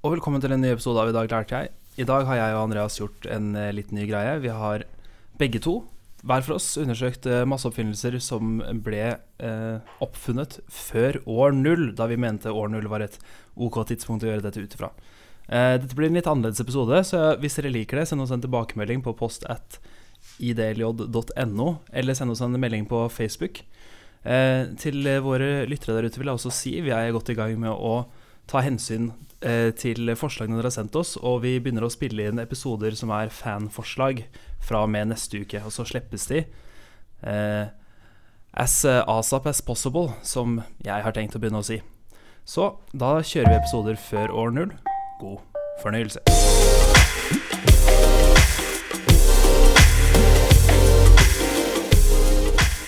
og velkommen til en ny episode av I dag lærte jeg. I dag har jeg og Andreas gjort en eh, litt ny greie. Vi har begge to, hver for oss, undersøkt eh, masse oppfinnelser som ble eh, oppfunnet før år null, da vi mente år null var et ok tidspunkt å gjøre dette ut ifra. Eh, dette blir en litt annerledes episode, så hvis dere liker det, send oss en tilbakemelding på post at idlj.no, eller send oss en melding på Facebook. Eh, til våre lyttere der ute vil jeg også si vi er godt i gang med å ta hensyn eh, til forslagene dere har sendt oss, og vi begynner å spille inn episoder som er fanforslag fra og med neste uke. Og så slippes de eh, as asap as possible, som jeg har tenkt å begynne å si. Så da kjører vi episoder før år null. God fornøyelse.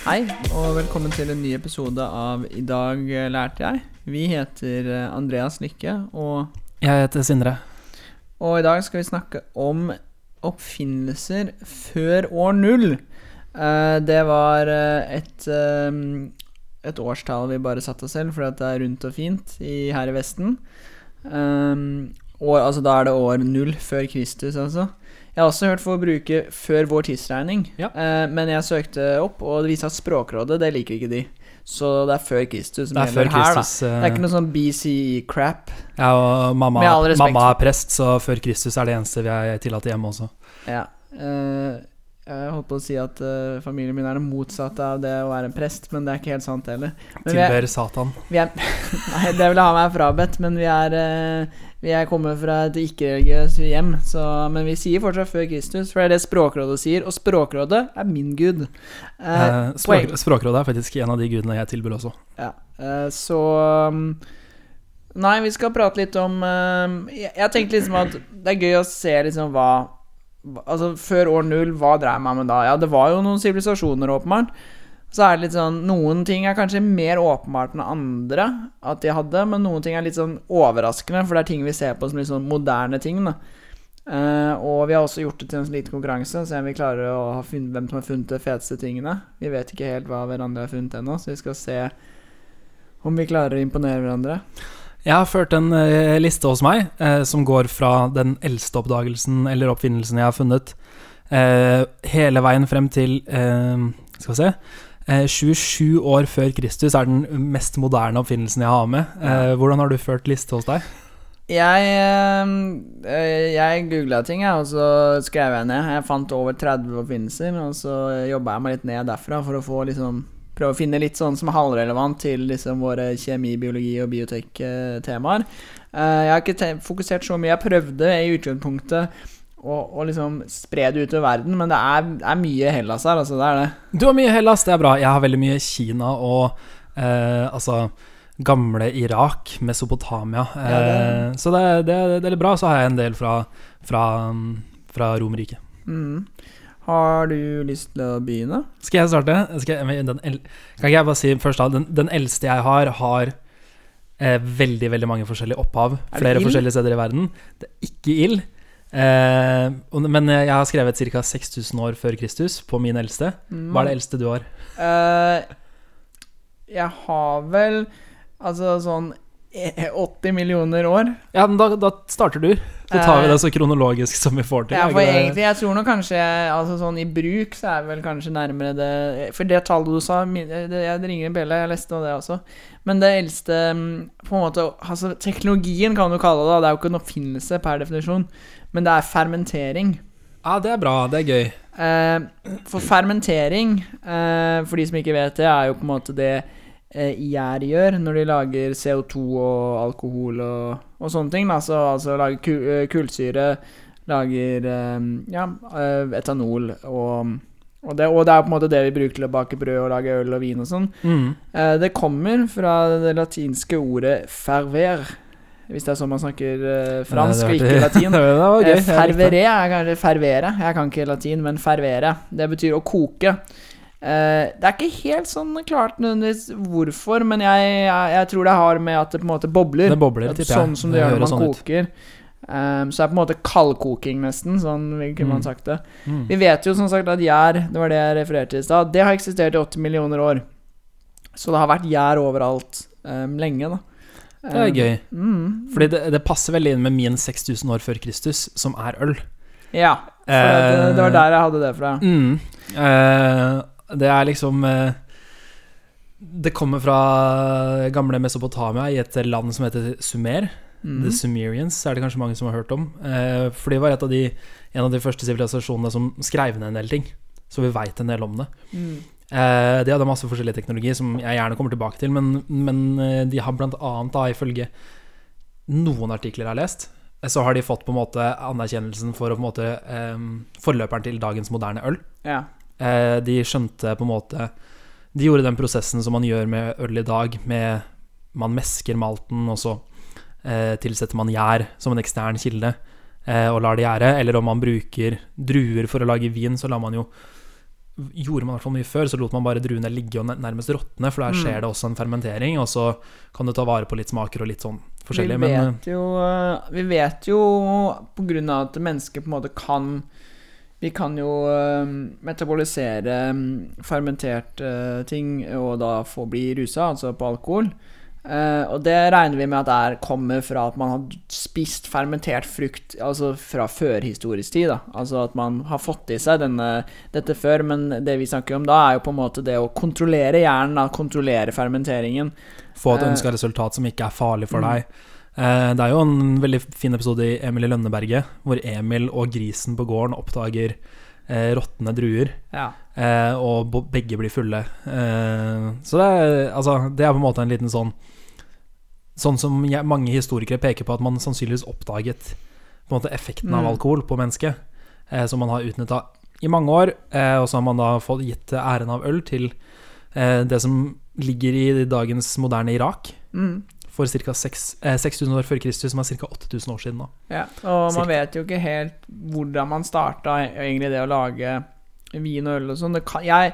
Hei, og velkommen til en ny episode av I dag lærte jeg. Vi heter eh, Andreas Lykke, og, Jeg heter Sindre. og i dag skal vi snakke om oppfinnelser før år null. Eh, det var eh, et, eh, et årstall vi bare satte oss selv, fordi at det er rundt og fint i, her i Vesten. Og, altså, da er det år null før Kristus, altså. Jeg har også hørt for å bruke før vår tidsregning, Ja. eh, men jeg søkte opp, og det viser at Språkrådet det liker ikke de. Så det er før Kristus som Det er før her, da. Kristus. eh, Det er ikke noe sånn BCE-crap. Ja, og mamma, mamma er prest, så før Kristus er det eneste vi er tillatt hjemme også. Ja. eh, jeg holdt på å si at eh, familien min er det motsatte av det å være en prest, men det er ikke helt sant heller. Er, Tilber Satan. vi er Nei, det vil jeg ha meg frabedt, men vi er eh, Vi kommer fra et ikke-religiøst hjem, så, men vi sier fortsatt før Kristus, for det er det Språkrådet sier, og Språkrådet er min gud. Eh, Eh, språk, språkrådet er faktisk en av de gudene jeg tilbyr også. Ja, eh, så um, Nei, vi skal prate litt om um, Jeg, jeg tenkte liksom at det er gøy å se liksom hva hva- Altså, før år null, hva dreier man med da? Ja, det var jo noen sivilisasjoner, åpenbart. Så er det litt sånn Noen ting er kanskje mer åpenbart enn andre at de hadde, men noen ting er litt sånn overraskende, for det er ting vi ser på som litt sånn moderne ting, da. Uh, og vi har også gjort det til en liten konkurranse, se om vi klarer å ha funnet hvem som har funnet de feteste tingene. Vi vet ikke helt hva hverandre har funnet ennå, så vi skal se om vi klarer å imponere hverandre. Jeg har ført en uh, liste hos meg uh, som går fra den eldste oppdagelsen eller oppfinnelsen jeg har funnet, hele veien frem til Skal vi se 27 år før Kristus er den mest moderne oppfinnelsen jeg har med. Eh, hvordan har du ført liste hos deg? Jeg, eh, jeg googla ting, og så skrev jeg ned. Jeg fant over 30 oppfinnelser, og så jobba jeg meg litt ned derfra for å få liksom Prøve å finne litt sånn som er halvrelevant til liksom våre kjemi, biologi og biotek-temaer. jeg har ikke fokusert så mye. Jeg prøvde i utgangspunktet å, å liksom spre det utover verden, men det er, er mye Hellas her, altså. Det er det. Du har mye Hellas, det er bra. Jeg har veldig mye Kina og eh, altså gamle Irak, Mesopotamia. Eh, Ja, det- Så det, det, det er bra. Så har jeg en del fra, fra, fra Romerriket. Mm. Har du lyst til å begynne? Skal jeg starte? Skal jeg, den, kan ikke jeg bare si først da Den, den eldste jeg har, har eh, veldig veldig mange forskjellige opphav. Er Flere ill? forskjellige steder i verden. Det er ikke ild. Eh, men jeg har skrevet ca. 6000 år før Kristus på min eldste. Hva er det eldste du har? Eh, jeg har vel altså sånn eh, 80 millioner år. Ja, men da, da starter du. Så tar vi Eh, det så kronologisk som vi får til. Ja, for egentlig, jeg tror nå kanskje Altså sånn i bruk så er vel kanskje nærmere det For det tallet du sa, det, jeg ringer en bjelle, jeg leste det også. Men det eldste mm, På en måte Altså teknologien kan du kalle det. Det er jo ikke en oppfinnelse per definisjon, men det er fermentering. Ja, det er bra. Det er gøy. Eh, for fermentering, eh, for de som ikke vet det, er jo på en måte det eh, gjær gjør når de lager CO2 og alkohol og, og sånne ting. Så, altså lager ku, eh, kullsyre, lager eh, ja, eh, etanol og og det, og det er på en måte det vi bruker til å bake brød og lage øl og vin og sånn. Mm. Eh, det kommer fra det latinske ordet 'ferver', hvis det er sånn man snakker eh, fransk og ikke latin. Eh. Fervere er kanskje fervere. Jeg kan ikke latin, men fervere. Det betyr å koke. Eh, det er ikke helt sånn klart nødvendigvis hvorfor, men jeg, jeg, jeg tror det har med at det på en måte bobler. Det bobler, tipper jeg. sånn som det, gjør når man sånn koker. Um, så det er på en måte kaldkoking, nesten. Sånn man Mm. sagt det. Mm. Vi vet jo som sagt at gjær, det var det jeg refererte til i stad, det har eksistert i 80 millioner år. Så det har vært gjær overalt um, lenge, da. Det er gøy. Mm. Fordi det, det passer veldig inn med min 6000 år før Kristus, som er øl. Ja, for uh, det, det var der jeg hadde det fra. Mm. Eh, det er liksom eh, Det kommer fra gamle Mesopotamia, i et land som heter Sumer. Mm. The Sumerians er det kanskje mange som har hørt om. Eh, for de var et av de, en av de første sivilisasjonene som skrev ned en del ting. Så vi veit en del om det. Mm. Eh, de hadde masse forskjellig teknologi som jeg gjerne kommer tilbake til, men, men de har blant annet, da, ifølge noen artikler jeg har lest, så har de fått på en måte anerkjennelsen for å på en måte um, forløperen til dagens moderne øl. Ja. Eh, de skjønte på en måte De gjorde den prosessen som man gjør med øl i dag, med man mesker malten, og så eh, tilsetter man gjær som en ekstern kilde, eh, og lar det gjære. Eller om man bruker druer for å lage vin, så lar man jo Gjorde man i hvert fall mye før, så lot man bare druene ligge og nærmest råtne, for der Mm. skjer det også en fermentering, og så kan du ta vare på litt smaker og litt sånn forskjellig. Vi Men vet jo eh, Vi vet jo på grunn av at mennesker på en måte kan Vi kan jo eh, metabolisere fermenterte fermentert eh, ting og da få bli rusa, altså på alkohol. Eh, og det regner vi med at det er, kommer fra at man har spist fermentert frukt altså fra førhistorisk tid. da Altså at man har fått i seg denne, dette før, men det vi snakker om da, er jo på en måte det å kontrollere hjernen, da, kontrollere fermenteringen. få et ønska resultat som ikke er farlig for mm. deg. Eh, det er jo en veldig fin episode i Emil i Lønneberget, hvor Emil og grisen på gården oppdager eh, råtne druer, Ja. eh, og begge blir fulle. Eh, så det er, altså, det er på en måte en liten sånn Sånn som jeg, mange historikere peker på, at man sannsynligvis oppdaget på en måte effekten av Mm. alkohol på mennesket, eh, som man har utnytta i mange år, eh, og så har man da fått gitt æren av øl til eh, det som ligger i dagens moderne Irak Mm. For ca. 6000 år før Kristus, som er ca. 8000 år siden Ja, og man vet jo ikke helt hvordan man starta egentlig det å lage vin og øl og sånn. Det kan- Jeg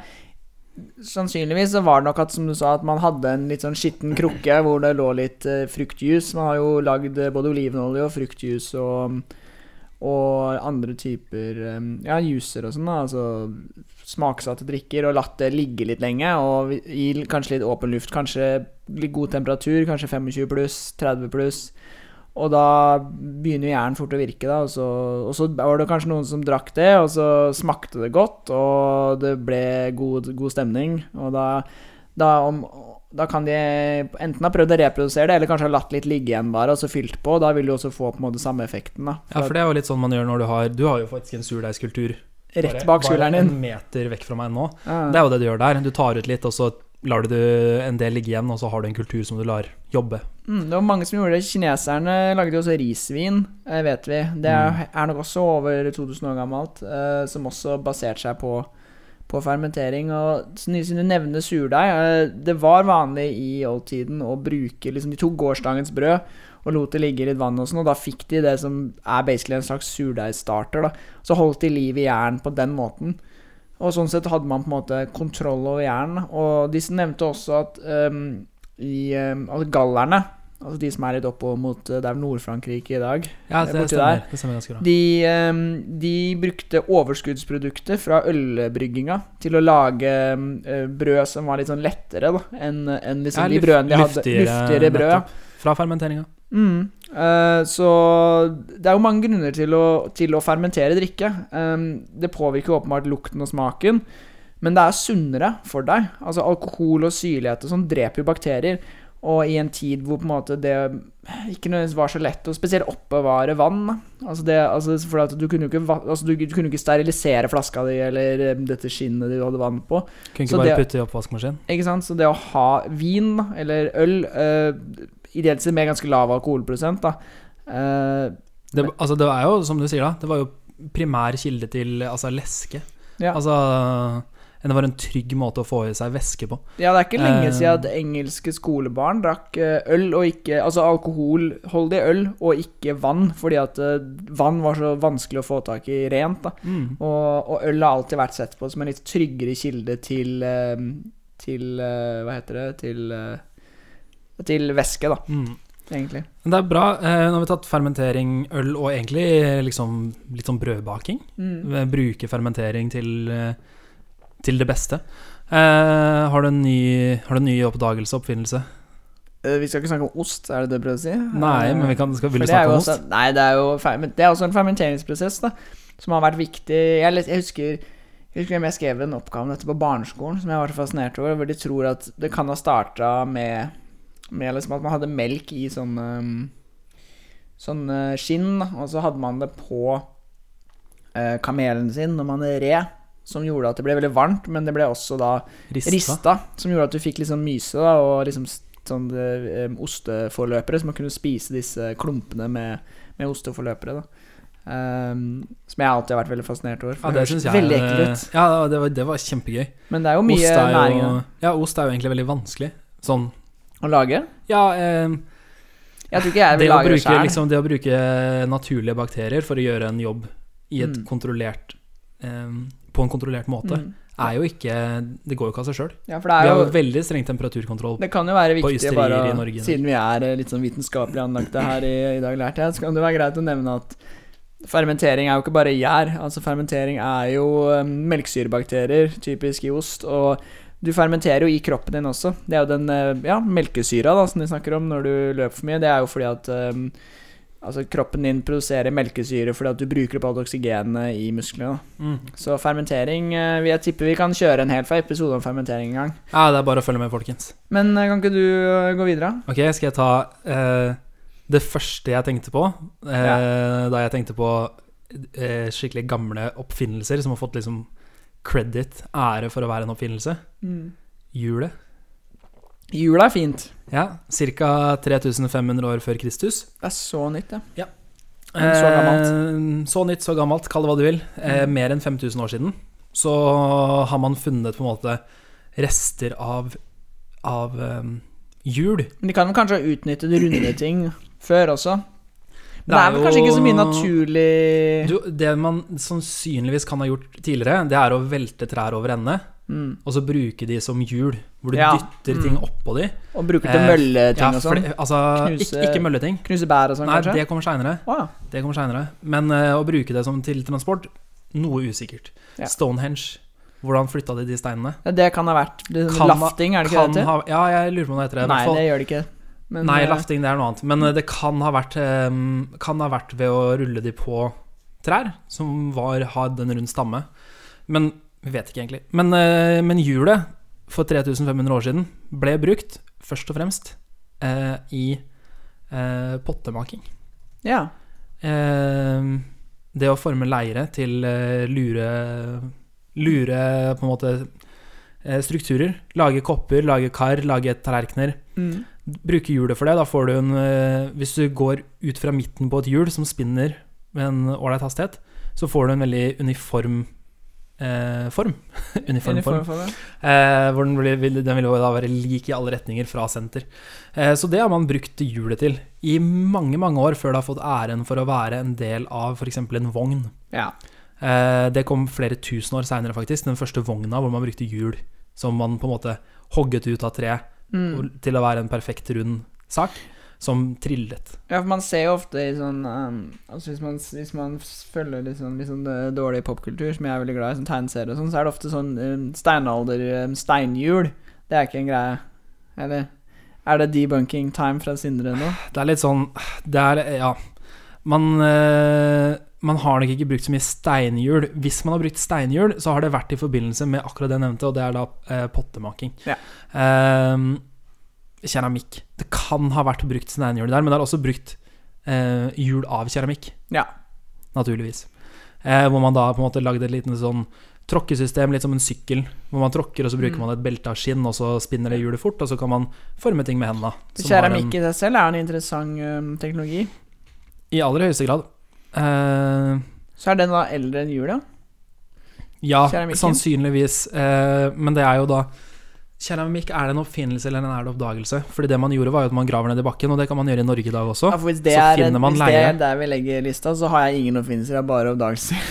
Sannsynligvis så var det nok at som du sa, at man hadde en litt sånn skitten krukke hvor det lå litt uh, fruktjuice. Man har jo lagd eh, både olivenolje og fruktjuice og, og andre typer um, ja, juicer og sånn. Altså smaksatte drikker, og latt det ligge litt lenge. Og i kanskje litt åpen luft, kanskje litt god temperatur, kanskje 25 pluss, 30 pluss. Og da begynner hjernen fort å virke, da. Og så, og så var det kanskje noen som drakk det, og så smakte det godt, og det ble god, god stemning. Og da, da, om, da kan de enten ha prøvd å reprodusere det, eller kanskje ha latt litt ligge igjen bare, og så fylt på. Da vil du også få på en måte samme effekten, da. Ja, for det er jo litt sånn man gjør når du har Du har jo faktisk en surdeigskultur Rett bak skulderen Bare en meter vekk fra meg nå. Ja. Det er jo det du gjør der. Du tar ut litt, og så lar du en del ligge igjen, og så har du en kultur som du lar jobbe. Mm, det var mange som gjorde det. Kineserne lagde jo også risvin, eh, vet vi. Det er, er nok også over 2000 år gammelt, eh, som også baserte seg på, på fermentering. Og siden du nevner surdeig, eh, det var vanlig i oldtiden å bruke liksom, De tok gårsdagens brød og lot det ligge i litt vann og sånn, og da fikk de det som er basically en slags surdeigstarter. Så holdt de liv i jern på den måten. Og sånn sett hadde man på en måte kontroll over jern. Og de nevnte også at um, i um, altså gallerne, altså de som er litt oppå mot uh, Det er Nord-Frankrike i dag. Ja, Det borti stemmer. Det stemmer ganske bra. De, um, de brukte overskuddsprodukter fra ølbrygginga til å lage uh, brød som var litt sånn lettere da, enn en liksom Ja, de brødene de hadde. luftigere, Luftigere brød. nettopp. Fra fermenteringa. Mm. Uh, så det er jo mange grunner til å, til å fermentere drikke. Um, det påvirker åpenbart lukten og smaken, men det er sunnere for deg. Altså Alkohol og syrlighet og sånn dreper jo bakterier. Og i en tid hvor på en måte det ikke nødvendigvis var så lett å spesielt oppbevare vann. Altså det, altså for du kunne ikke, altså du, du kunne ikke sterilisere flaska di eller eh, dette skinnet du hadde vann på. Kunne Så bare det- putte i oppvaskmaskinen. Ikke sant? Så det å ha vin eller øl, eh, ideelt sett med ganske lav alkoholprosent, da eh, Det, altså, det er jo, som du sier, da, det var jo primær kilde til altså, leske. Ja. Altså Det var en trygg måte å få i seg væske på. Ja, det er ikke lenge Eh. siden at engelske skolebarn drakk eh, øl og ikke Altså alkoholholdig øl og ikke vann, fordi at eh, vann var så vanskelig å få tak i rent. da Og, og øl har alltid vært sett på som en litt tryggere kilde til Til Hva heter det? Til Til væske, da, Mm. egentlig. Men det er bra. Eh, nå har vi tatt fermentering, øl og egentlig eh, liksom litt sånn brødbaking. Mm. Eh, Bruke fermentering til, til det beste. Eh, har, du en ny, har du en ny oppdagelse, oppfinnelse? Eh, Vi skal ikke snakke om ost, er det det du prøver å si? Nei, men vi kan, skal, vil du snakke om ost? Nei, det er jo det er også en fermenteringsprosess da som har vært viktig. Jeg, jeg husker jeg husker jeg skrev en oppgave om dette på barneskolen som jeg var vært fascinert over, hvor de tror at det kan ha starta med, med liksom at man hadde melk i sånn um, Sånn eh, skinn, og så hadde man det på eh, kamelen sin når man red, som gjorde at det ble veldig varmt, men det ble også da Rista? rista, som gjorde at du fikk liksom myse da, og liksom sånn eh, osteforløpere, så man kunne spise disse klumpene med, med osteforløpere. da Um, Som jeg alltid har vært veldig fascinert over. For det det høres veldig ekkelt ut. Ja, det var, det var kjempegøy. Men det er jo mye Ost er næring jo, det. ja, ost er jo egentlig veldig vanskelig. Sånn å lage. Ja, eh, Jeg tror ikke jeg vil lage det bruke, sjøl. liksom, det å bruke naturlige bakterier for å gjøre en jobb Mm. eh, På en kontrollert måte, Mm. er jo ikke Det går jo ikke av seg sjøl. Ja, Vi har jo veldig streng temperaturkontroll. Det kan jo være viktig bare i Norge. Siden vi er eh, litt sånn vitenskapelig anlagte her i, i dag, lærte jeg, så kan det være greit å nevne at fermentering er jo ikke bare gjær. Altså Fermentering er jo um, melkesyrebakterier, typisk i ost. Og du fermenterer jo i kroppen din også. Det er jo den eh, ja, melkesyra da, som de snakker om når du løper for mye. Det er jo fordi at um, Altså kroppen din produserer melkesyre fordi at du bruker opp alt oksygenet i musklene. Mm. Så fermentering eh, vil Jeg tipper vi kan kjøre en hel episode om fermentering en gang. Ja, det er bare å følge med, folkens. Men kan ikke du gå videre? Ok, skal jeg ta det første jeg tenkte på? ja. Da jeg tenkte på skikkelig gamle oppfinnelser som har fått liksom credit, ære for å være en oppfinnelse. Hjulet. Jula er fint. Ja, Ca. 3500 år før Kristus. Det er så nytt, ja. ja. Så gammelt. så nytt, så gammelt, kall det hva du vil. Eh, Mm. mer enn 5000 år siden. Så har man funnet på en måte rester av, av um, hjul. Men de kan kanskje ha utnyttet runde ting før også? Det er vel kanskje ikke så mye naturlig Du, det man sannsynligvis kan ha gjort tidligere, det er å velte trær over ende, mm. og så bruke de som hjul, hvor du Ja. dytter ting Mm. oppå de. Og bruker til Eh, mølleting Ja, og sånn? altså, Knuse- ikke, mølleting. Knuse bær og sånn, Nei, kanskje? det kommer seinere. Ja. Senere. Men uh, å bruke det som til transport, noe usikkert. Stonehenge, hvordan flytta de de steinene? ja, det kan ha vært det, Kan Lafting, er det ikke det ha, ja, jeg lurer på om det heter det. Nei, det gjør det ikke. Men, Nei, eh, lafting det er noe annet. Men eh, det kan ha vært eh, Kan ha vært ved å rulle de på trær som var, hadde en rund stamme. Men vi vet ikke egentlig. Men, men hjulet for 3500 år siden ble brukt først og fremst eh, i eh, pottemaking. Ja. Eh, det å forme leire til lure Lure på en måte strukturer. Lage kopper, lage kar, lage tallerkener. Mm. Bruke hjulet for det. Da får du en eh, Hvis du går ut fra midten på et hjul som spinner med en ålreit hastighet, så får du en veldig uniform eh, form. uniform form. Uniform for. Eh, hvor den, blir, den vil jo da være lik i alle retninger fra senter. Eh, så det har man brukt hjulet til i mange mange år før det har fått æren for å være en del av f.eks. en vogn. Ja. Eh, det kom flere tusen år seinere, faktisk. Den første vogna hvor man brukte hjul som man på en måte hogget ut av tre Mm. til å være en perfekt rund sak, som trillet. Ja, for man ser jo ofte i sånn um, Altså Hvis man, hvis man følger litt sånn, litt sånn eh, dårlig popkultur, som jeg er veldig glad i, sånn tegneserier og sånn, så er det ofte sånn um, steinalder um, steinhjul. Det er ikke en greie. Eller er det debunking time fra Sindre nå? Det er litt sånn Det er Ja. Man, eh, man har nok ikke brukt så mye steinhjul. Hvis man har brukt steinhjul, så har det vært i forbindelse med akkurat det jeg nevnte, og det er da eh, pottemaking. Ja. Eh, keramikk. Det kan ha vært brukt steinhjul der, men det er også brukt eh, hjul av keramikk. Ja. Naturligvis. Eh, hvor man da på en måte lagde et liten sånn tråkkesystem, litt som en sykkel, hvor man tråkker, og så bruker Mm. man et belte av skinn, og så spinner det hjulet fort, og så kan man forme ting med hendene. Keramikk i seg selv er en interessant um, teknologi. I aller høyeste grad. Eh, Så er den da eldre enn jula? ja? sannsynligvis. Uh, men det er jo da Keramikk, er det en oppfinnelse eller en er det oppdagelse? Fordi det man gjorde, var jo at man graver ned i bakken, og det kan man gjøre i Norge i dag også. ja hvis det, er, man hvis det er der vi legger lista, så har jeg ingen oppfinnelser, jeg har bare oppdagelser.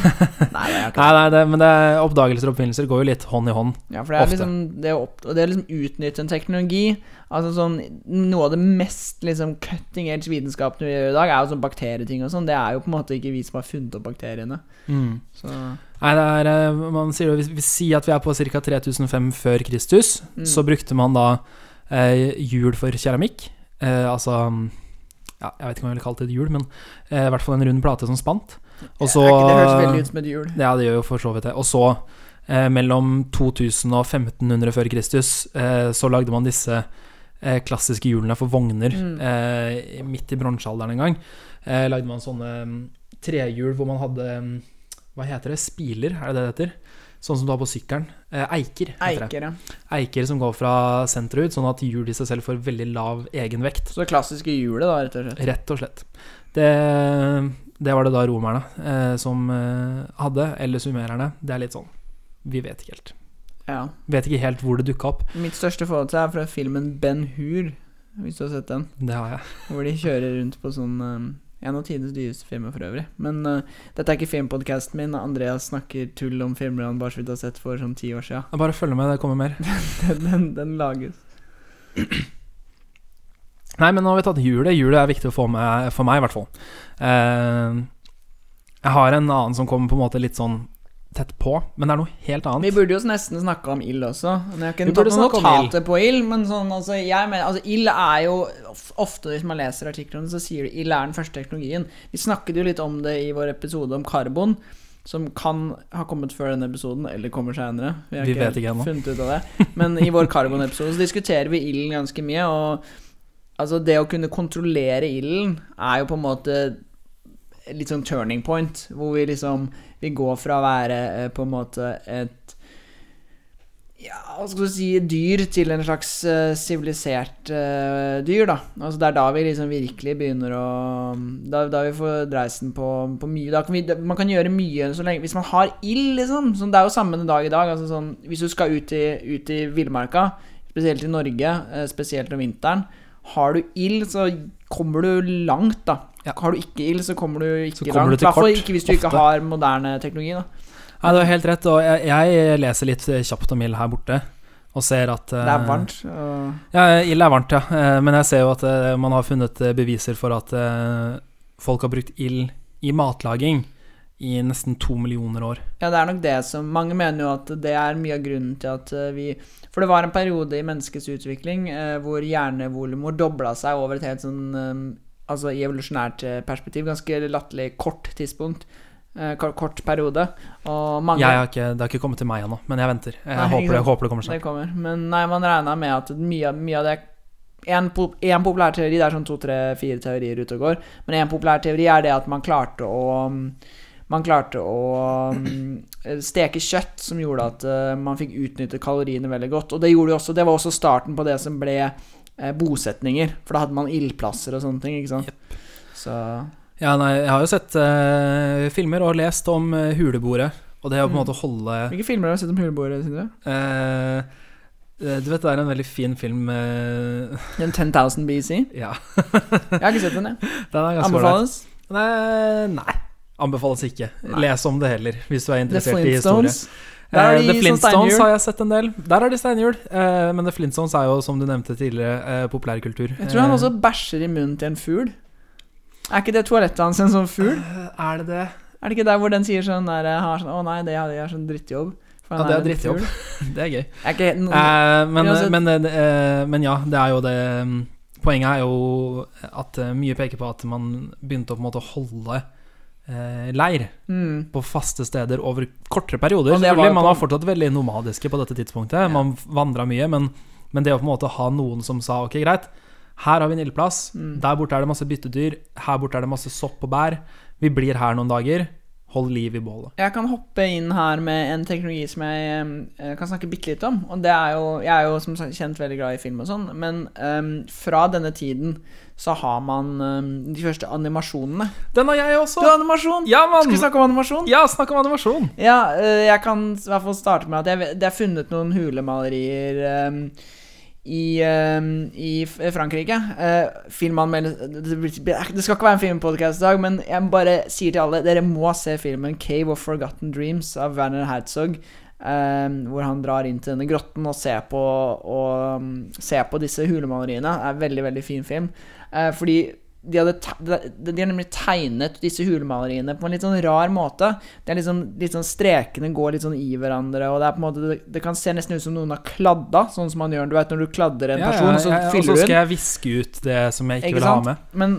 Nei, er Nei, nei, det, men det, oppdagelser og oppfinnelser går jo litt hånd i hånd. Ja, for det er Ofte. liksom det opp, det å liksom utnytte en teknologi Altså sånn Noe av det mest liksom cutting edge vitenskapen vi gjør i dag, er jo sånn bakterieting og sånn. Det er jo på en måte ikke vi som har funnet opp bakteriene. Så Nei, det er, eh, man sier jo, hvis vi sier at vi er på ca. 3005 før Kristus, Mm. så brukte man da eh, hjul for keramikk. Eh, altså ja, Jeg vet ikke om jeg ville kalt det et hjul, men eh, i hvert fall en rund plate som spant. Og så ja, det høres veldig ut som et hjul. Ja, det gjør jo for så vidt det. Og så, eh, mellom 2000 og 1500 før Kristus, eh, så lagde man disse klassiske hjulene for vogner. Mm. Eh, midt i bronsealderen en gang eh, lagde man sånne mm, trehjul hvor man hadde mm, Hva heter det? Spiler, er det det det heter? Sånn som du har på sykkelen. Eh, eiker. Eiker, ja. Eiker som går fra senteret ut, sånn at hjul i seg selv får veldig lav egenvekt. Så det klassiske hjulet, da, rett og slett. Rett og slett. Det, det var det da romerne eh, som eh, hadde, eller sumererne. Det er litt sånn Vi vet ikke helt. Ja. Vet ikke helt hvor det dukka opp. Mitt største forhold til er fra filmen Ben Hur, hvis du har sett den. Det har jeg. Hvor de kjører rundt på sånn um, En av tidenes dyreste filmer for øvrig. Men uh, dette er ikke filmpodkasten min. Andreas snakker tull om filmer han bare så vidt har sett for sånn ti år siden. Bare følg med, det kommer mer. Den, den, den lages. Nei, men nå har vi tatt julet. Julet er viktig å få med, for meg, i hvert fall. Uh, jeg har en annen som kommer på en måte litt sånn tett på, men det er noe helt annet. Vi burde jo nesten snakka om ild også. Jeg har Vi ikke tatt noen notater på ild. Men sånn, altså, mener, altså, ild er jo Ofte hvis man leser artiklene, så sier de ild er den første teknologien. Vi snakket jo litt om det i vår episode om karbon. Som kan ha kommet før denne episoden, eller kommer seinere. har Vi ikke ennå. funnet ut av det. Men i vår karbonepisode så diskuterer vi ilden ganske mye. Og altså det å kunne kontrollere ilden er jo på en måte litt sånn turning point, hvor vi liksom Vi går fra å være eh, på en måte et ja, hva skal du si dyr til en slags sivilisert sivilisert uh, dyr, da. Altså Det er da vi liksom virkelig begynner å Da, da vi får dreisen på, på mye da kan vi, Man kan gjøre mye så lenge Hvis man har ild, liksom. Sånn, det er jo samme dag i dag. Altså sånn, hvis du skal ut i, i villmarka, spesielt i Norge, eh, spesielt om vinteren Har du ild, så kommer du langt, da. Ja. Har du ikke ild, så kommer du ikke kommer langt. I hvert fall ikke hvis du ikke har moderne teknologi, da. Nei, du har helt rett, og jeg, jeg leser litt kjapt om ild her borte. Og ser at Det er varmt. Og Ja, ild er varmt, ja. Eh, Men jeg ser jo at eh, man har funnet eh, beviser for at eh, folk har brukt ild i matlaging i nesten to millioner år. Ja, det er nok det som Mange mener jo at det er mye av grunnen til at eh, vi For det var en periode i menneskets utvikling eh, hvor hjernevolumet dobla seg over et helt sånn eh, Altså i evolusjonært eh, perspektiv. Ganske latterlig kort tidspunkt. Eh, kort, periode. Og mange Jeg har ikke, det har ikke kommet til meg ennå, men jeg venter. Jeg Nei, håper, det, håper det kommer Det snart. kommer. Men nei, man regna med at mye, mye av det En, en populær teori, det er sånn to, tre, fire teorier ute og går, men en populær teori er det at man klarte å Man klarte å mm, steke kjøtt, som gjorde at eh, man fikk utnytte kaloriene veldig godt. Og det også Det var også starten på det som ble eh, bosetninger, for da hadde man ildplasser og sånne ting, ikke sant. Så Ja, nei, jeg har jo sett uh, filmer og lest om uh, huleboere, og det å på en Mm. måte holde Hvilke filmer har du sett om huleboere, Sindre? eh, eh, Du vet det er en veldig fin film eh, Den 10,000 BC? Ja, Jeg har ikke sett den, jeg. den. Anbefales. Nei, nei, anbefales ikke. Nei. Les om det heller, hvis du er interessert i historie. De The Flintstones har jeg sett en del. Der er de steinhjul. Eh, men The Flintstones er jo, som du nevnte tidligere, eh, populærkultur. Jeg tror han også bæsjer i munnen til en fugl. Er ikke det toalettet hans en sånn fugl? Er det det? Er det ikke der hvor den sier sånn der, har sånn, Å nei, det er, det er sånn drittjobb. For Ja, det er drittjobb. Det er gøy. Er ikke no, Eh, men, men, eh, men ja, det er jo det mm, Poenget er jo at mye peker på at man begynte å på en måte holde leir mm. på faste steder over kortere perioder. Var Man var fortsatt veldig nomadiske på dette tidspunktet. Man vandra mye, men, men det å på en måte ha noen som sa ok, greit, her har vi en ildplass, Mm. der borte er det masse byttedyr, her borte er det masse sopp og bær, vi blir her noen dager, hold liv i bålet. Jeg kan hoppe inn her med en teknologi som jeg eh, kan snakke bitte litt om. Og det er jo Jeg er jo som kjent veldig glad i film og sånn, men um, fra denne tiden så har man um, de første animasjonene. Den har jeg også! Du har animasjon! Ja, man. Skal vi snakke om animasjon? Ja, snakk om animasjon! Ja, uh, jeg kan i hvert fall starte med at jeg, det er funnet noen hulemalerier eh, i, uh, i Frankrike. Uh, det, skal ikke være en filmpodkast i dag, men jeg bare sier til alle dere må se filmen 'Cave of Forgotten Dreams' av Werner Herzog. eh, hvor han drar inn til denne grotten og ser på, og, um, ser på disse hulemaleriene. Det er en veldig, veldig fin film. Eh, fordi de de, har nemlig tegnet disse hulemaleriene på en litt sånn rar måte. Det er liksom, litt sånn Strekene går litt sånn i hverandre, og det er på en måte Det, kan se nesten ut som noen har kladda, sånn som man gjør du vet, når du kladder en Ja, person, ja, så den og så skal jeg viske ut det som jeg ikke, Ikke vil ha med. Men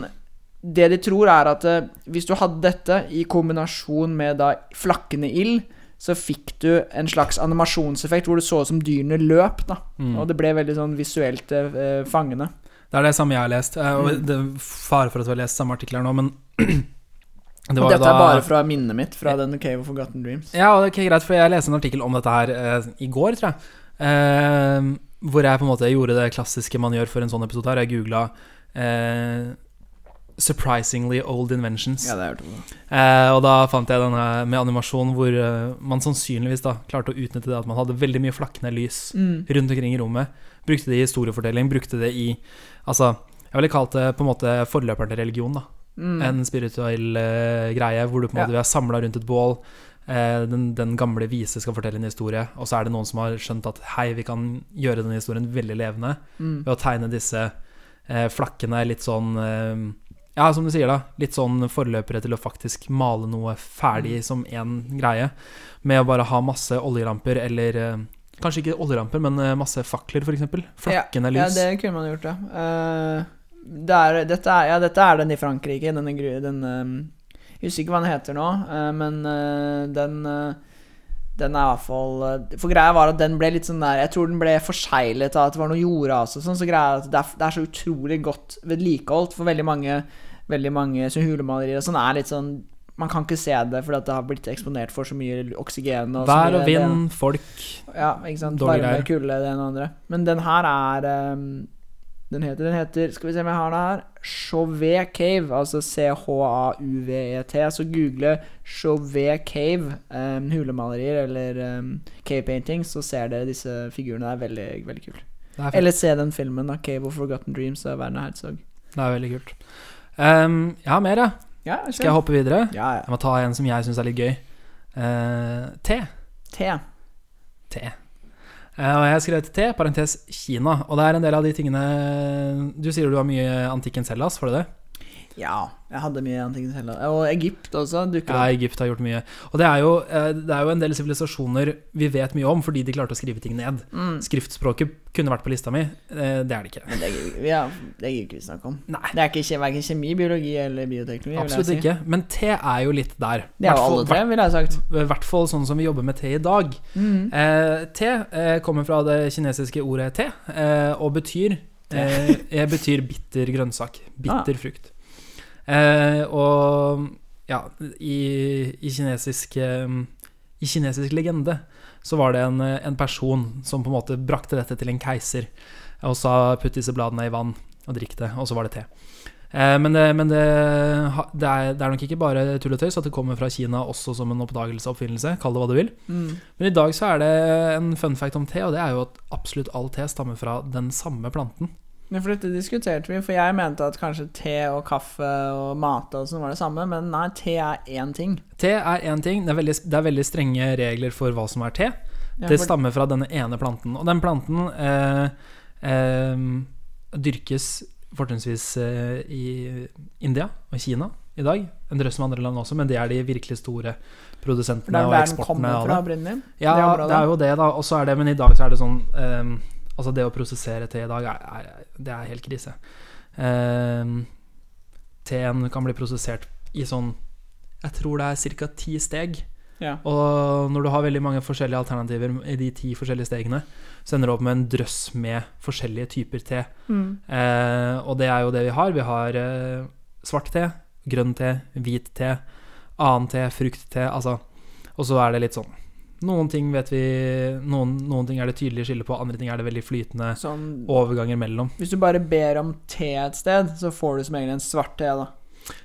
det de tror, er at eh, hvis du hadde dette i kombinasjon med da flakkende ild, så fikk du en slags animasjonseffekt hvor det så ut som dyrene løp, da. Mm. Og det ble veldig sånn visuelt eh, fangende. Det er det samme jeg har lest. eh, Og Mm. det er fare for at vi har lest samme artikkel her nå, men det Og dette da er bare fra minnet mitt, fra den Cave of Forgotten Dreams. Ja, det er greit, for jeg leste en artikkel om dette her eh, i går, tror jeg. Eh, hvor jeg på en måte gjorde det klassiske man gjør for en sånn episode her. Jeg googla eh, 'Surprisingly Old Inventions'. Ja, det har jeg. Eh, og da fant jeg denne med animasjon hvor eh, man sannsynligvis da klarte å utnytte det at man hadde veldig mye flakkende lys Mm. rundt omkring i rommet. Brukte det i historiefortelling, brukte det i Altså, jeg ville kalt det på en måte forløperen til religion, da. Mm. En spirituell uh, greie hvor du på en måte vi er samla rundt et bål. Eh, den, den gamle vise skal fortelle en historie, og så er det noen som har skjønt at hei, vi kan gjøre denne historien veldig levende Mm. ved å tegne disse eh, flakkene litt sånn Ja, som du sier, da. Litt sånn forløpere til å faktisk male noe ferdig Mm. som én greie. Med å bare ha masse oljelamper, eller kanskje ikke oljeramper, men eh, masse fakler, f.eks. Flakkende Ja, lys. Ja, det kunne man gjort, ja. Uh, det er, dette, er, ja dette er den i Frankrike. Denne, gru- den eh, Jeg husker ikke hva den heter nå, uh, men den den er fall For greia var at den ble litt sånn der Jeg tror den ble forseglet av at det var noe jordras og sånn, så greia er at det er, det er så utrolig godt vedlikeholdt for veldig mange Veldig mange hulemalerier og sånn er litt sånn Man kan ikke se det fordi det har blitt eksponert for så mye oksygen og Vær og og det- vind, folk ja, ikke sant. Varme, kulde, det ene og andre. Men den her er um, Den heter, den heter Skal vi se om jeg har den her. Chauvet Cave, altså C-H-A-U-V-E-T. Så google Chauvet Cave, um, hulemalerier eller um, cave paintings, så ser dere disse figurene. Det er veldig, veldig kult. Er. Eller se den filmen, da. Cave of Forgotten Dreams av Werner Herzog. det er veldig kult. Um, jeg har mer, jeg. Ja, Skal jeg hoppe videre? Ja, ja. Jeg må ta en som jeg syns er litt gøy. Uh, te. Te. Te. Uh, og jeg har skrevet te, parentes Kina. Og det er en del av de tingene Du sier du har mye antikkens Hellas, får du det? Ja, jeg hadde mye annet selv. Og Egypt også dukker Ja. Egypt har gjort mye. Og det er jo, eh, det er jo en del sivilisasjoner vi vet mye om fordi de klarte å skrive ting ned. Mm. Skriftspråket kunne vært på lista mi. eh, Det er det ikke. Men det gidder ja, ikke vi snakke om. Nei, Det er ikke verken kjemi, biologi eller bioteknologi. vil absolutt si. ikke. Men te er jo litt der. Det er jo alle tre, ville jeg sagt. I hvert fall sånn som vi jobber med te i dag. Mm. Eh, te eh, kommer fra det kinesiske ordet te, eh, og betyr eh, betyr bitter grønnsak. Bitter Ah. frukt. Eh, og ja, i, i kinesisk I kinesisk legende så var det en, en person som på en måte brakte dette til en keiser, og sa putt disse bladene i vann og drikk det, og så var det te. Eh, men det, men det, det, er, det er nok ikke bare tull og tøys at det kommer fra Kina også som en oppdagelse og oppfinnelse. Kall det hva du vil. Mm. Men i dag så er det en fun fact om te, og det er jo at absolutt all te stammer fra den samme planten. Ja, for dette diskuterte vi, for jeg mente at kanskje te og kaffe og mat og sånn var det samme, men nei, te er én ting. Te er én ting, det er, veldig, det er veldig strenge regler for hva som er te. Ja, Det stammer fra denne ene planten. Og den planten eh, eh, dyrkes fortrinnsvis eh, i India og Kina i dag. En drøss med andre land også, men det er de virkelig store produsentene og eksportene av det. Ja, Det er jo det, da. Og så er det, men i dag så er det sånn ehm, Altså, det å prosessere te i dag, er, er, det er helt krise. Eh, teen kan bli prosessert i sånn Jeg tror det er ca. ti steg. Ja. Og når du har veldig mange forskjellige alternativer i de ti forskjellige stegene, så ender du opp med en drøss med forskjellige typer te. Mm. Eh, og det er jo det vi har. Vi har eh, svart te, grønn te, hvit te, annen te, fruktte, altså. Og så er det litt sånn Noen ting vet vi Noen, noen ting er det tydelig skille på, andre ting er det veldig flytende Sånn, overganger mellom. hvis du bare ber om te et sted, så får du som egentlig en svart te, da.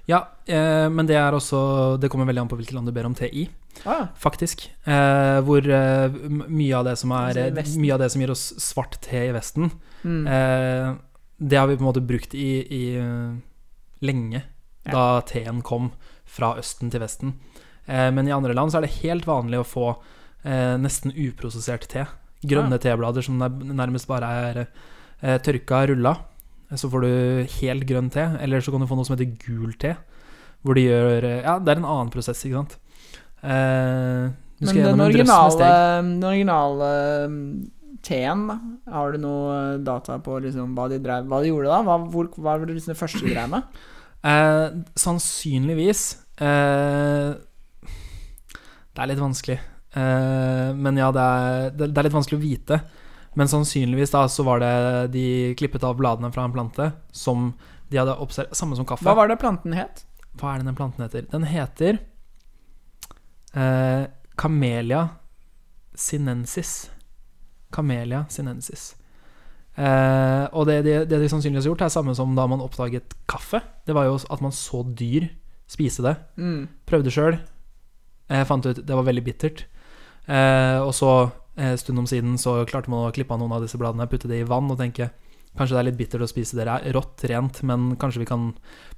Ja, eh, men det er også Det kommer veldig an på hvilket land du ber om te i, Ah, faktisk. Eh, hvor eh, mye av det som er Altså. Mye av det som gir oss svart te i Vesten, mm. Eh, det har vi på en måte brukt i, i lenge, Ja. da teen kom fra Østen til Vesten. Eh, men i andre land så er det helt vanlig å få eh, nesten uprosessert te. Grønne teblader som nærmest bare er eh, tørka rulla. så får du helt grønn te. Eller så kan du få noe som heter gul te. Hvor de gjør eh, Ja, det er en annen prosess, ikke sant. Eh, Men den originale, den originale mm, teen, da? Har du noe eh, data på liksom, hva, de drev, hva de gjorde da? Hva, hvor, hva var det liksom det første de drev med? Eh, sannsynligvis eh, Det er litt vanskelig. Eh, men ja, det er, det, det er litt vanskelig å vite. Men sannsynligvis da så var det de klippet av bladene fra en plante som de hadde observert Samme som kaffe. Hva var det planten het? Hva er det den planten heter? Den heter eh, Camellia sinensis. Camellia sinensis. Eh, og det, det, det de sannsynligvis har gjort, er samme som da man oppdaget kaffe. Det var jo at man så dyr spise det. Mm. Prøvde sjøl. Eh, fant ut det var veldig bittert. Eh, og så, en eh, stund om siden, så klarte man å klippe av noen av disse bladene, putte det i vann og tenke Kanskje det er litt bittert å spise det rått, rent, men kanskje vi kan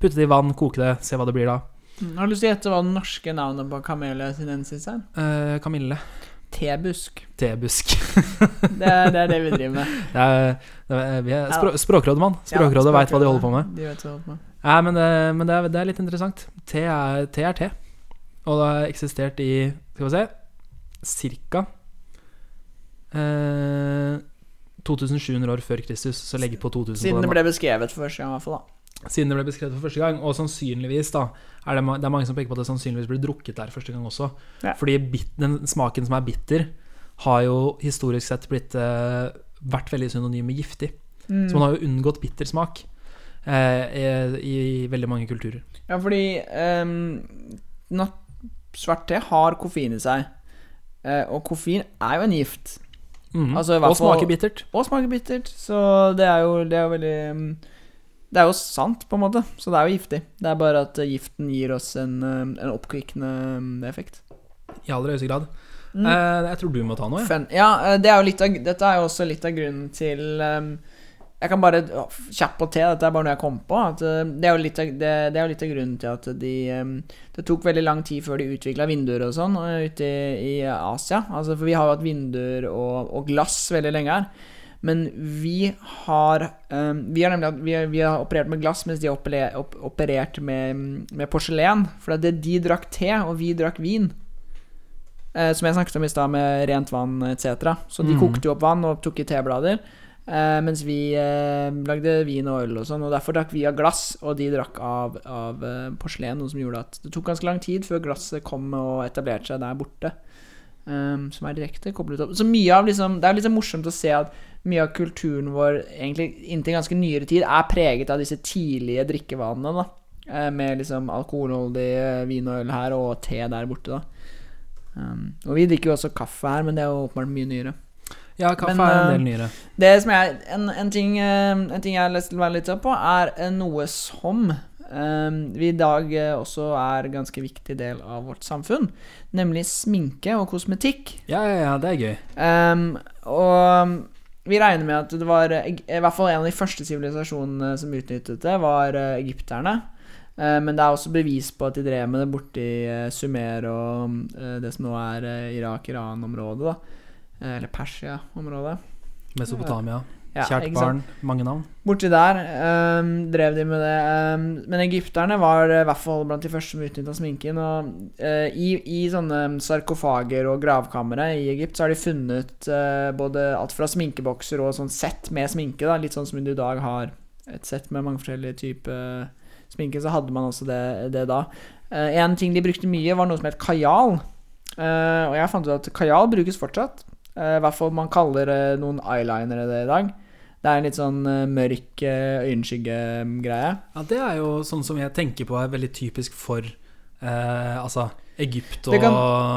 putte det i vann, koke det, se hva det blir da. Mm. Har du lyst til å gjette hva det norske navnet på Camellia sinensis er? Eh, Kamille. Tebusk. Tebusk. Det er, det er det vi driver med. Det er, det er, vi er språk, språkrådet, mann. Språkrådet Ja, veit hva de holder på med. De vet hva de holder på med. Nei, men, det, men det, er, det litt interessant. Er, te er te. Og det har eksistert i Skal vi se Cirka eh, 2700 år før Kristus. Så legg på 2000 Siden det ble beskrevet for første gang, i hvert fall. da Siden det ble beskrevet for første gang. Og sannsynligvis da er det, det er mange som peker på at det sannsynligvis ble drukket der første gang også. Ja. Fordi bit, den smaken som er bitter, har jo historisk sett blitt eh, vært veldig synonym med giftig. Mm. Så man har jo unngått bitter smak eh, i, i veldig mange kulturer. Ja, fordi um, svart te har koffein i seg. Eh, og koffein er jo en gift. Mm. Altså, og smaker bittert. Og smaker bittert. Så det er jo, det er jo veldig um, Det er jo sant, på en måte. Så det er jo giftig. Det er bare at giften gir oss en, um, en oppkvikkende um, effekt. I aller høyeste grad. Mm. Eh, jeg tror du må ta noe. Ja. Ja, eh, det er jo litt av, dette er jo også litt av grunnen til Jeg kan bare kjappe kjapt på te, dette er bare noe jeg kom på. At, uh, det, er jo litt av, det, det er jo litt av grunnen til at de um, Det tok veldig lang tid før de utvikla vinduer og sånn uh, ute i, i Asia. Altså, for vi har jo hatt vinduer og, og glass veldig lenge her. Men vi har Vi har nemlig vi, har- vi har operert med glass, mens de har operert med, med porselen. For det, de drakk te, og vi drakk vin. Eh, som jeg snakket om i stad, med rent vann etc. Så de Mm. kokte jo opp vann og tok i teblader. Eh, mens vi eh, lagde vin og øl og sånn. Og derfor drakk vi av glass, og de drakk av, av eh, porselen. Noe som gjorde at det tok ganske lang tid før glasset kom og etablerte seg der borte. Um, som er direkte koblet opp. Så mye av liksom Det er litt morsomt å se at mye av kulturen vår, egentlig inntil ganske nyere tid, er preget av disse tidlige drikkevanene, da. Eh, med liksom alkoholholdig vin og øl her, og te der borte, da. Um, og vi drikker jo også kaffe her, men det er jo åpenbart mye nyere. Ja, kaffe Men, er en eh, del nyere. Det som jeg, en, en, ting, eh, en ting jeg har lyst til å være litt opp på, er eh, noe som Um, vi i dag også er ganske viktig del av vårt samfunn, nemlig sminke og kosmetikk. Ja, ja, ja, det er gøy. Um, og vi regner med at det var I hvert fall en av de første sivilisasjonene som utnyttet det, var egypterne. Eh, men det er også bevis på at de drev med det borti uh, Sumer og eh, det som nå er uh, Irak-Iran-området. da Eller Persia-området. Mesopotamia. Ja, Kjært barn. Mange navn. Borti der um, drev de med det. Um, men egypterne var eh, i hvert fall blant de første som utnytta sminken. Og uh, i, i sånne sarkofager og gravkamre i Egypt så har de funnet uh, både alt fra sminkebokser og sånn sett med sminke. Da, litt sånn som du i dag har et sett med mange forskjellige typer sminke, så hadde man også det, det da. Uh, en ting de brukte mye, var noe som het kajal. Eh, og jeg fant ut at kajal brukes fortsatt. Eh, I hvert fall man kaller eh, noen eyelinere det i dag. Det er en litt sånn eh, mørk øyenskyggegreie. Ja, det er jo sånn som jeg tenker på er veldig typisk for eh, altså Egypt og Det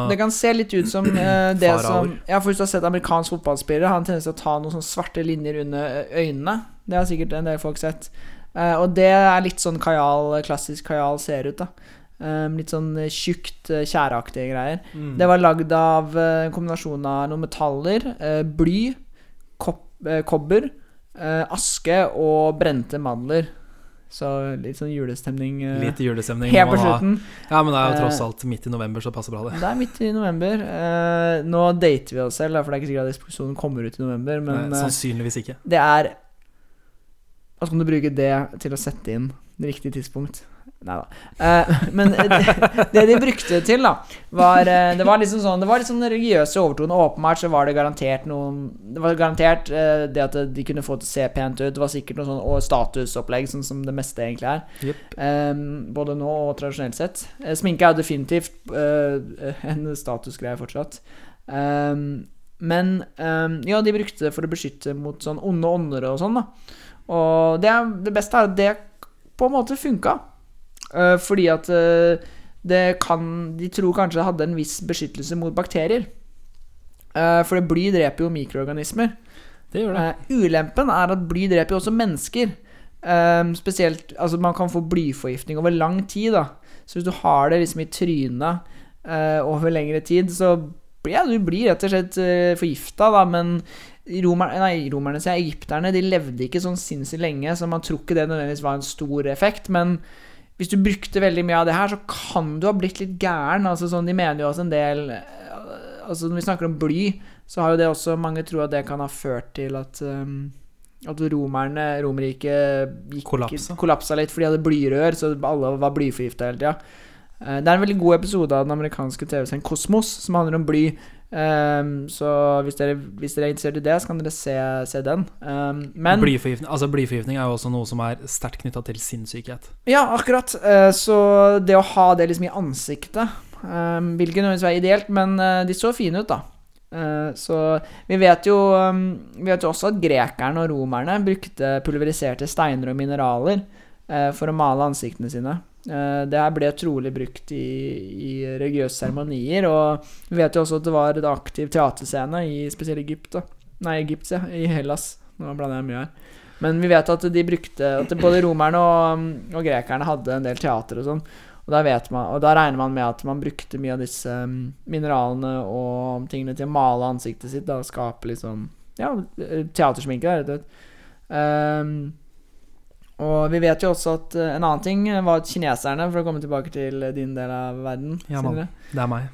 Det kan se litt ut som eh, det som Ja, for Hvis du har sett amerikansk fotballspillere, har en tendens til å ta noen sånne svarte linjer under øynene. Det har sikkert en del folk sett. Eh, og det er litt sånn kajal, klassisk kajal ser ut. da Um, litt sånn eh, tjukt, eh, tjæreaktige greier. Mm. Det var lagd av eh, en kombinasjon av noen metaller, uh, bly, kopp, uh, kobber, uh, aske og brente mandler. Så litt sånn julestemning Litt julestemning. helt på slutten. Ja, men det er jo tross alt midt i november, så det passer bra, det. Det er midt i november. Nå dater vi oss selv, for det er ikke sikkert at episode kommer ut i november. Men Nei, sannsynligvis ikke. det er Hva altså, kan du bruke det til å sette inn riktig tidspunkt. Nei da. Eh, men det, det de brukte det til, da, var eh, Det var liksom sånn Det var liksom religiøse overtoner. Åpenbart så var det garantert noen Det var garantert eh, det at de kunne få det til å se pent ut. Det var sikkert noe sånn statusopplegg, sånn som det meste egentlig er. Yep. Eh, både nå og tradisjonelt sett. Eh, sminke er jo definitivt eh, en statusgreie fortsatt. Men ja, de brukte det for å beskytte mot sånn onde ånder og sånn, da. Og det, det beste er at det på en måte funka. Eh, fordi at uh, det kan De tror kanskje det hadde en viss beskyttelse mot bakterier. Uh, for bly dreper jo mikroorganismer. Det gjør det. Ulempen er at bly dreper jo også mennesker. Spesielt Altså, man kan få blyforgiftning over lang tid, da. Så hvis du har det liksom i trynet over lengre tid, så ja, du blir rett og slett uh, forgifta, da. Men romer, nei, romerne, sier egypterne, de levde ikke sånn sinnssykt lenge, så man tror ikke det nødvendigvis var en stor effekt. Men hvis du brukte veldig mye av det her, så kan du ha blitt litt gæren. Altså sånn, De mener jo også en del eh, Altså Når vi snakker om bly, så har jo det også Mange tror at det kan ha ført til at um, at romerne, Romerriket Kollapsa. kollapsa litt fordi de hadde blyrør, så alle var blyforgifta hele tida. Eh, Det er en veldig god episode av den amerikanske TV-serien Kosmos, som handler om bly. Um, så hvis dere, hvis dere er interessert i det, så kan dere se, se den. Um, men Blyforgiftning, altså blyforgiftning er jo også noe som er sterkt knytta til sinnssykhet. Ja, akkurat. Uh, Så det å ha det liksom i ansiktet um, vil ikke nødvendigvis være ideelt, men uh, de så fine ut, da. Uh, Så vi vet jo Vi vet jo også at grekerne og romerne brukte pulveriserte steiner og mineraler for å male ansiktene sine. Eh, Det her ble trolig brukt i, i religiøse seremonier, og vi vet jo også at det var en aktiv teaterscene i spesielt Egypt. da. Nei, Egypt, ja. I Hellas. Nå blander jeg mye her. Men vi vet at de brukte At både romerne og, og grekerne hadde en del teater og sånn. Og da, man, og da regner man med at man brukte mye av disse um, mineralene og tingene til å male ansiktet sitt da, og skape litt sånn Ja, teatersminke, da, rett og slett. Um, og vi vet jo også at eh, en annen ting var at kineserne, for å komme tilbake til din del av verden Ja, man, Det er meg.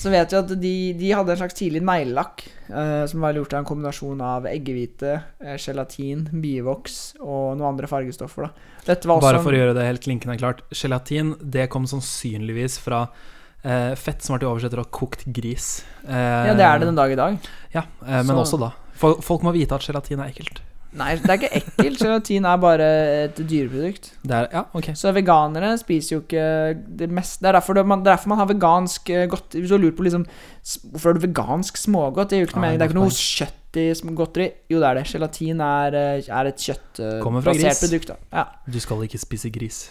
så vet vi at de, de hadde en slags tidlig neglelakk eh, som var gjort av en kombinasjon av eggehvite, eh, gelatin, bivoks og noen andre fargestoffer. Bare for å gjøre det helt klinkende klart. Gelatin det kom sannsynligvis fra eh, fett som var til oversetter av kokt gris. Eh, Ja, det er det den dag i dag. Ja, eh, men Så- også da. Folk, folk må vite at gelatin er ekkelt. Nei, det er ikke ekkelt. Gelatin er bare et dyreprodukt. Det er, ja, ok. Så veganere spiser jo ikke det meste Det er derfor, det, man, det er derfor man har vegansk eh, godt Hvis du lurt på liksom Hvorfor har du vegansk smågodt? Det gir jo ikke mening. Det er ikke noe kjøtt i godteri. Jo, det er det. Gelatin er, eh, er et kjøttbasert produkt. Da. Ja. Du skal ikke spise gris.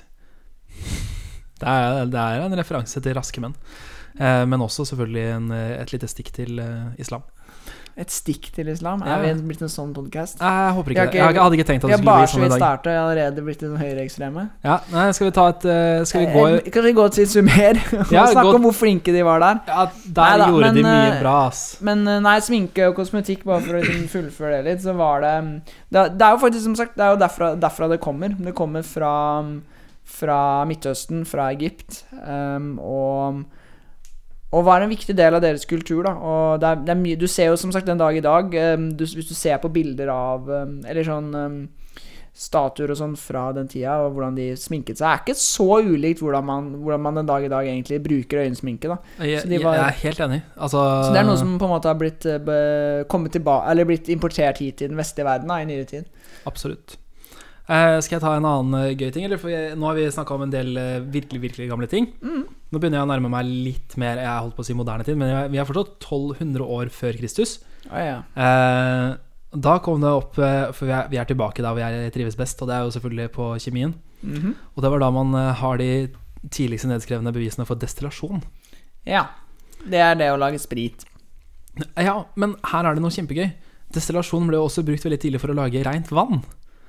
Det er, det er en referanse til raske menn. Eh, men også selvfølgelig en, eh, et lite stikk til eh, islam. Et stikk til islam? Er vi blitt en sånn podkast? Jeg håper Vi ikke det. Jeg hadde ikke tenkt at det skulle bli sånn i dag. Vi og jeg har allerede blitt en høyreekstreme. Ja, nei, skal vi ta et eh, Skal vi gå Eh, Kan vi gå til Sumer og Ja, snakke om hvor flinke de var der? Ja, der Neida, gjorde de mye eh, bra, ass. Men eh, nei, sminke og kosmetikk, bare for å liksom fullføre det litt, så var det Det, det er jo faktisk, som sagt, det er jo derfra, derfra det kommer. Det kommer fra, fra Midtøsten, fra Egypt, um, og og var en viktig del av deres kultur. da Og det er, det er mye Du ser jo som sagt den dag i dag um, du, Hvis du ser på bilder av um, Eller sånn um, statuer og sånn fra den tida, og hvordan de sminket seg, er ikke så ulikt hvordan man, hvordan man den dag i dag egentlig bruker øyensminke. da Jeg, så de var- jeg er helt enig. Altså, så det er noe som på en måte har blitt, eh, be- kommet tilbake Eller blitt importert hit i den vestlige verden da, i nyere tid. Absolutt. Eh, skal jeg ta en annen eh, gøy ting? Eller? For jeg, nå har vi snakka om en del eh, virkelig virkelig gamle ting. Mm. Nå begynner jeg å nærme meg litt mer Jeg holdt på å si moderne tid, men jeg, vi er fortsatt 1200 år før Kristus. Oh, ja. Da kom det opp For vi er, vi er tilbake der hvor jeg trives best, og det er jo selvfølgelig på kjemien. Mhm. Og det var da man har de tidligste nedskrevne bevisene for destillasjon. ja. Det er det å lage sprit. Ja, men her er det noe kjempegøy. Destillasjon ble jo også brukt veldig tidlig for å lage rent vann.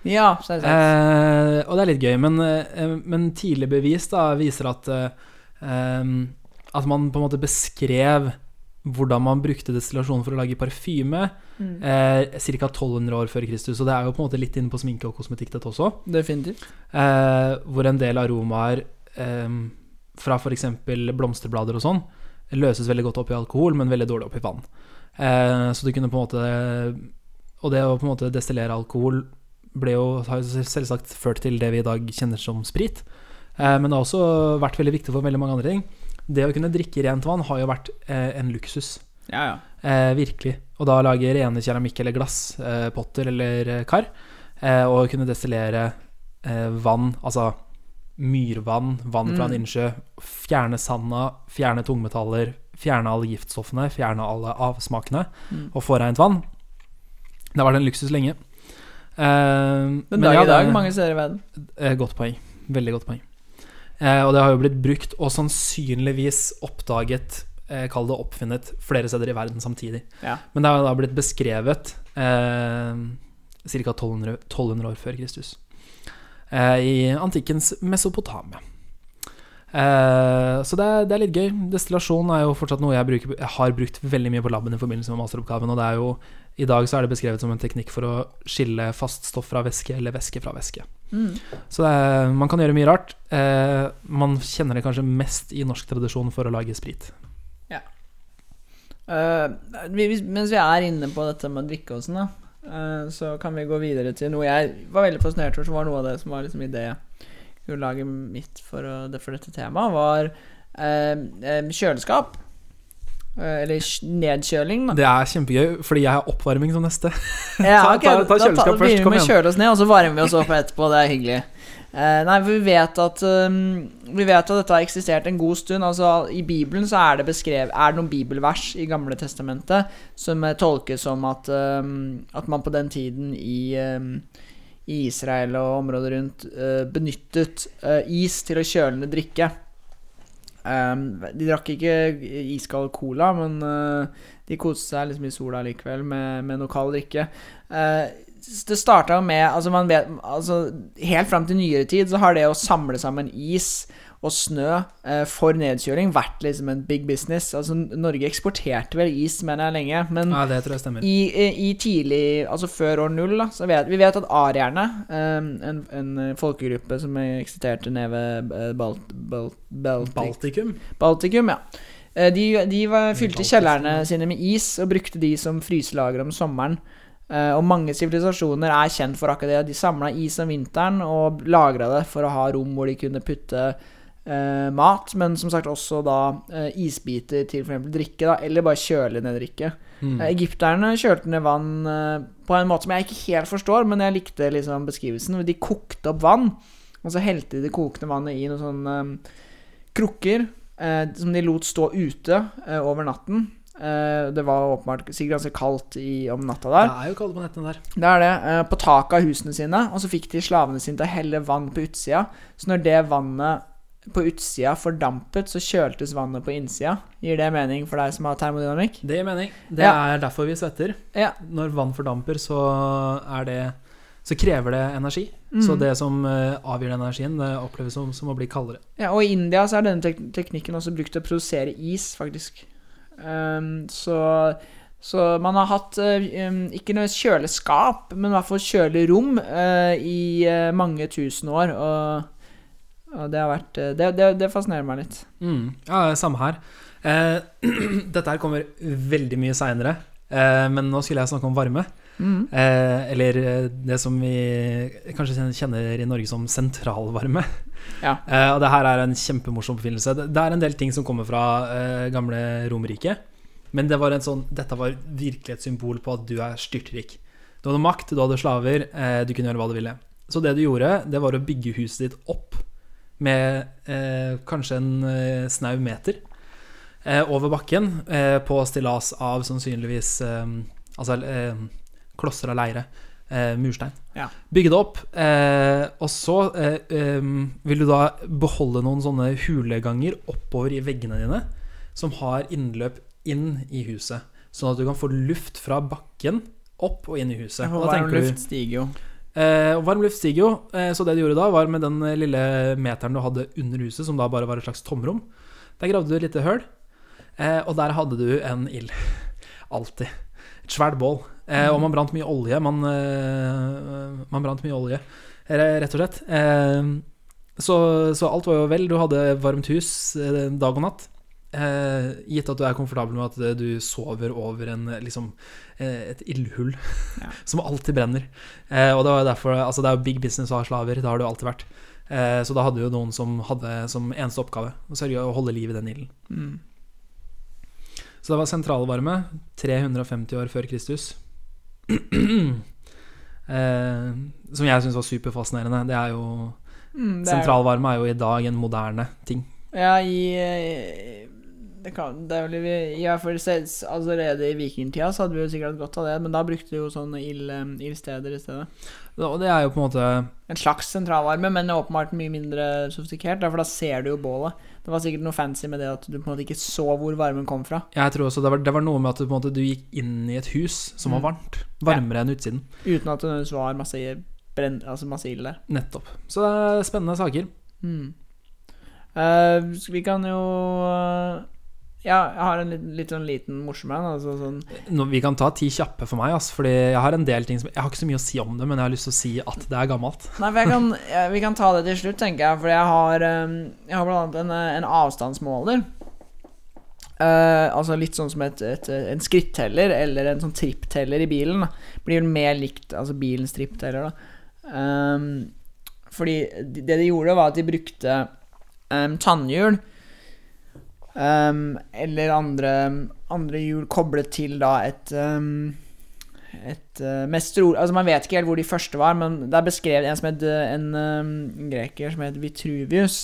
Ja, sant. Eh, og det er litt gøy, men, eh, men tidlig bevis da viser at eh, At man på en måte beskrev hvordan man brukte destillasjon for å lage parfyme Mm. eh, ca. 1200 år før Kristus. Og det er jo på en måte litt inne på sminke og kosmetikk, dette også. Definitivt. Eh, hvor en del aromaer eh, fra f.eks. blomsterblader og sånn løses veldig godt opp i alkohol, men veldig dårlig opp i vann. Eh, så du kunne på en måte Og det å på en måte destillere alkohol ble jo, har selvsagt ført til det vi i dag kjenner som sprit. Eh, men det har også vært veldig viktig for veldig mange andre ting. Det å kunne drikke rent vann har jo vært eh, en luksus. Ja, ja. Eh, virkelig. Og da lage rene keramikk- eller glasspotter eller kar. Eh, og kunne destillere eh, vann, altså myrvann, vann fra en Mm. innsjø. Fjerne sanda, fjerne tungmetaller, fjerne alle giftstoffene, fjerne alle avsmakene. Mm. Og få rent vann. Det har vært en luksus lenge. Eh, Den men dag ja, i dag, mange steder i verden. Eh, godt poeng. Veldig godt poeng. Eh, og det har jo blitt brukt og sannsynligvis oppdaget, eh, kall det oppfunnet, flere steder i verden samtidig. Ja. Men det har da blitt beskrevet eh, ca. 1200, 1200 år før Kristus. Eh, I antikkens Mesopotamia. Eh, så det er, det er litt gøy. Destillasjon er jo fortsatt noe jeg, bruker, jeg har brukt veldig mye på laben i forbindelse med masteroppgaven. Og det er jo, i dag så er det beskrevet som en teknikk for å skille fast stoff fra væske, eller væske fra væske. Mm. Så det er, man kan gjøre mye rart. Eh, man kjenner det kanskje mest i norsk tradisjon for å lage sprit. Ja. Uh, vi- mens vi er inne på dette med drikke og sånn, eh, så kan vi gå videre til noe jeg var veldig fascinert over, som var noe av det som var liksom idégrunnlaget mitt for, å, for dette temaet, var uh, kjøleskap. Eh, eller nedkjøling, da. Det er kjempegøy, fordi jeg har oppvarming som neste. Ja, Ta- okay, ta- ta kjøleskap da først, Kom igjen. vi kjøler kjøle oss ned, og så varmer vi oss opp etterpå. Det er hyggelig. Uh, nei, for vi vet at um, Vi vet at dette har eksistert en god stund. Altså I Bibelen så er det beskrevet Er det noen bibelvers i Gamle Testamentet som eh, tolkes som at um, At man på den tiden i um, i Israel og området rundt uh, benyttet uh, is til å kjøle ned drikke. Um, de drakk ikke iskald cola, men uh, de koste seg liksom i sola likevel med, med noe kald drikke. Uh, det starta med altså vet, altså Helt fram til nyere tid så har det å samle sammen is og snø eh, for nedkjøling vært liksom en big business. Altså Norge eksporterte vel is, mener jeg, lenge. Men Ja, det tror jeg stemmer. i, i tidlig, altså før år null, da, så vet vi vet at arierne, um, en, en folkegruppe som eksisterte nede ved eh, Balt, Balt, Baltikum. Baltikum, ja. Eh, De, de var, fylte kjellerne sine med is og brukte de som fryselager om sommeren. Eh, Og mange sivilisasjoner er kjent for akkurat det. De samla is om vinteren og lagra det for å ha rom hvor de kunne putte eh, mat, men som sagt også da eh, isbiter til f.eks. drikke, da, eller bare kjøle ned drikke. Mm. Eh, Egypterne kjølte ned vann eh, på en måte som jeg ikke helt forstår, men jeg likte liksom beskrivelsen. De kokte opp vann, og så helte de det kokende vannet i noen sånne eh, krukker eh, som de lot stå ute over natten. Det var åpenbart sikkert ganske kaldt i, om natta Det der. er jo kaldt på nettene der. Det er det. på taket av husene sine, og så fikk de slavene sine til å helle vann på utsida. Så når det vannet på utsida fordampet, så kjøltes vannet på innsida. Gir det mening for deg som har termodynamikk? Det gir mening. Det Ja. er derfor vi svetter. Ja. Når vann fordamper, så er det Så krever det energi. Mm. Så det som avgjør avgir den energien, det oppleves som, som å bli kaldere. Ja, og i India så er denne tek teknikken også brukt til å produsere is, faktisk. Um, så, så man har hatt eh, um, ikke noe kjøleskap, men i hvert fall kjølerom eh, i eh, mange tusen år. Og, og det har vært eh, det, det, det fascinerer meg litt. Mm. Ja, samme her. Eh, dette her kommer veldig mye seinere, eh, men nå skulle jeg snakke om varme. Mm. Eh, eller eh, det som vi kanskje kjenner i Norge som sentralvarme. Ja. Eh, og det her er en kjempemorsom oppfinnelse. Det, det er en del ting som kommer fra gamle Romerike. Men det var en sånn, dette var virkelig et symbol på at du er styrtrik. Du hadde makt, du hadde slaver, eh, du kunne gjøre hva du ville. Så det du gjorde, det var å bygge huset ditt opp med eh, kanskje en eh, snau meter eh, over bakken eh, på stillas av sannsynligvis eh, Altså eh, klosser av leire. Eh, murstein. Ja. Bygge det opp, eh, og så vil du da beholde noen sånne huleganger oppover i veggene dine, som har innløp inn i huset. Sånn at du kan få luft fra bakken opp og inn i huset. Og for Varm luft stiger jo. Eh, og varm luft stiger jo, eh, så det du gjorde da, var med den eh, lille meteren du hadde under huset, som da bare var et slags tomrom, der gravde du et lite høl, eh, og der hadde du en ild. Alltid. Et svært bål. Eh, og man brant mye olje. Man, eh, man brant mye olje, rett og slett. Så, så alt var jo vel. Du hadde varmt hus dag og natt. Eh, gitt at du er komfortabel med at eh, du sover over en, eh, liksom, eh, et ildhull Ja. som alltid brenner. Eh, og det var derfor Altså, det er jo big business å ha slaver. Det har det jo alltid vært. Eh, så da hadde jo noen som hadde som eneste oppgave å sørge å holde liv i den ilden. Mm. Så det var sentralvarme 350 år før Kristus. eh, som jeg syns var superfascinerende. Det er jo Mm, det er- Sentralvarme er jo i dag en moderne ting. Ja, i det, kan, det vel i, i hvert Allerede i vikingtida så hadde vi jo sikkert hatt godt av det, men da brukte vi jo sånne ild, eh, ildsteder i stedet. Og det er jo på en måte En slags sentralvarme, men åpenbart mye mindre sofistikert, for da ser du jo bålet. Det var sikkert noe fancy med det at du på en måte ikke så hvor varmen kom fra. Jeg tror også det var, det var noe med at du, på en måte, du gikk inn i et hus som var Mm. varmt. Varmere enn utsiden. Uten at det var masse, brenn, altså masse ild der. Nettopp. Så det er spennende saker. Mm. Uh, vi kan jo eh, Ja, jeg har en litt, litt sånn liten morsom en. Altså sånn no, vi kan ta ti kjappe for meg, Altså, fordi jeg har en del ting som Jeg har ikke så mye å si om det, men jeg har lyst til å si at det er gammelt. Nei, jeg kan, jeg, Vi kan ta det til slutt, tenker jeg. For jeg har, eh, jeg har blant annet en, eh, en avstandsmåler. Uh, altså litt sånn som et, et, en skritteller eller en sånn trippteller i bilen. Da. Blir mer likt altså bilens trippteller, da. Um, fordi det de gjorde, var at de brukte um, tannhjul ehm, eller andre, andre hjul koblet til da et um, et uh, mest tro- Altså Man vet ikke helt hvor de første var, men det er beskrevet en het en, um, greker som het Vitruvius.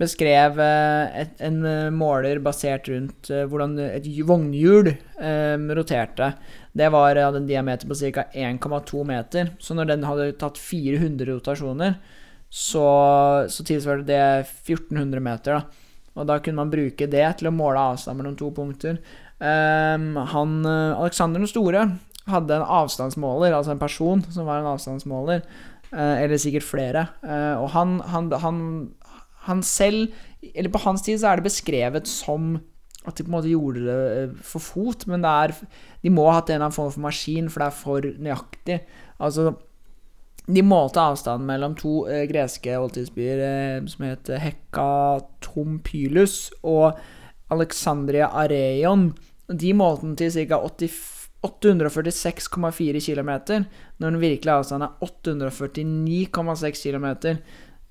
Beskrev uh, et, en uh, måler basert rundt uh, hvordan et vognhjul um, roterte. Det var, hadde en diameter på ca. 1,2 meter. Så når den hadde tatt 400 rotasjoner, så, så tilsvarte det 1400 meter. da Og da kunne man bruke det til å måle avstand mellom to punkter. Um, han, uh, Alexander den store hadde en avstandsmåler, altså en person som var en avstandsmåler, uh, eller sikkert flere. Uh, og han, han, han, han selv Eller på hans tid så er det beskrevet som at de på en måte gjorde det eh, for fot, men det er De må ha hatt en eller annen form for maskin, for det er for nøyaktig. Altså de målte avstanden mellom to eh, greske oldtidsbyer eh, som het Hekatompylus og Alexandria Areion. De målte den til ca. 846,4 km, når den virkelige avstanden er 849,6 km.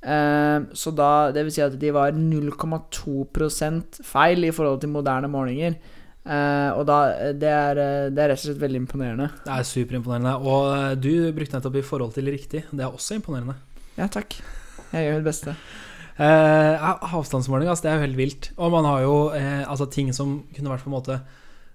Eh, så da, det vil si at de var 0,2 feil i forhold til moderne målinger. Eh, og da, det er, eh, det er rett og slett veldig imponerende. Det er superimponerende. Og eh, du brukte nettopp i forhold til riktig. Det er også imponerende. Ja, takk. Jeg gjør mitt beste. Uh, avstandsmåling, altså, det er jo helt vilt. Og man har jo uh, altså, ting som kunne vært på en måte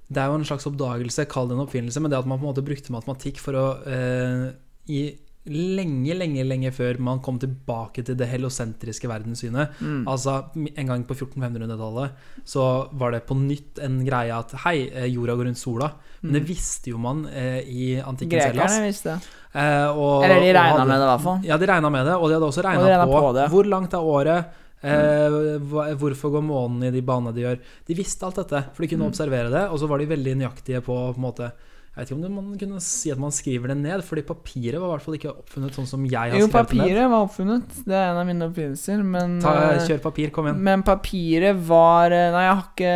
Det er jo en slags oppdagelse, kall det en oppfinnelse, men det at man på en måte brukte matematikk for å uh, i lenge, lenge, lenge før man kom tilbake til det helosentriske verdenssynet. Mm. Altså En gang på 1400-1500-tallet så var det på nytt en greie at hei, eh, jorda går rundt sola. Men det visste jo man eh, i antikkens Hellas. Mm. Visste det. Eh, og- Eller de regna med det, i hvert fall. Ja, de regna med det, og de hadde også regna på, på det. hvor langt er året, eh, hvorfor går månen i de banene de gjør. De visste alt dette, for de kunne Mm. observere det, og så var de veldig nøyaktige på, på en måte Jeg vet ikke om det, man kunne si at man skriver det ned, fordi papiret var i hvert fall ikke oppfunnet sånn som jeg har skrevet det ned. Jo, papiret var oppfunnet. Det er en av mine oppfinnelser, men Ta, eh, kjør papir, kom igjen. Men papiret var eh, Nei, jeg har ikke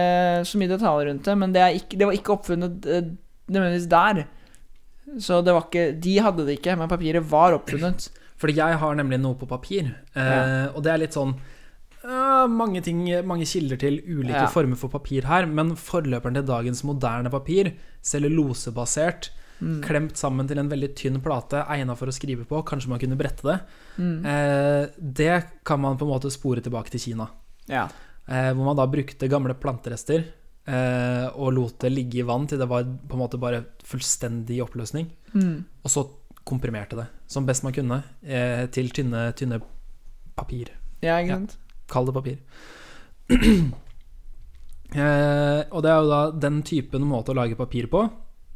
så mye detaljer rundt det, men det, ikke, det var ikke oppfunnet eh, nødvendigvis der. Så det var ikke De hadde det ikke, men papiret var oppfunnet. Fordi jeg har nemlig noe på papir, eh, Ja. og det er litt sånn mange, ting, mange kilder til ulike Ja. former for papir her, men forløperen til dagens moderne papir, cellulosebasert, Mm. klemt sammen til en veldig tynn plate, egna for å skrive på, kanskje man kunne brette det, Mm. eh, det kan man på en måte spore tilbake til Kina. Ja. Eh, hvor man da brukte gamle planterester eh, og lot det ligge i vann til det var på en måte bare fullstendig oppløsning. Mm. Og så komprimerte det som best man kunne til tynne, tynne papir. ja, ikke sant? Kall det papir. eh, og det er jo da den typen måte å lage papir på.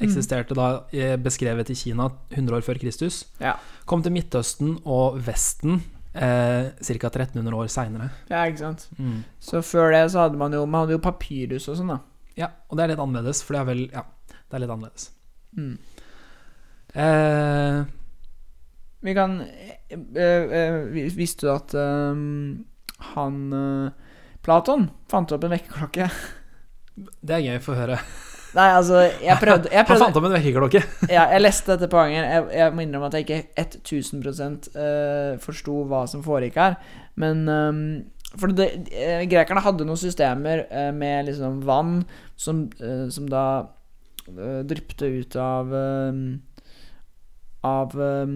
Eksisterte da eh, beskrevet i Kina 100 år før Kristus. Ja. Kom til Midtøsten og Vesten eh, ca. 1300 år seinere. ja, ikke sant. Mm. Så før det så hadde man jo Man hadde jo papyrus og sånn, da. Ja, og det er litt annerledes, for det er vel Ja, det er litt annerledes. Mm. Eh, Vi kan eh, eh, Visste du at eh, han eh, Platon fant opp en vekkerklokke. Det er gøy. Få høre. Nei, altså, jeg prøvde, jeg Han fant opp en vekkerklokke. ja, Jeg leste dette på ganger. Jeg, jeg må innrømme at jeg ikke 1000 uh, forsto hva som foregikk her. Men um, For det, uh, grekerne hadde noen systemer uh, med liksom vann som, eh, som da uh, dryppte ut av ehm, av um,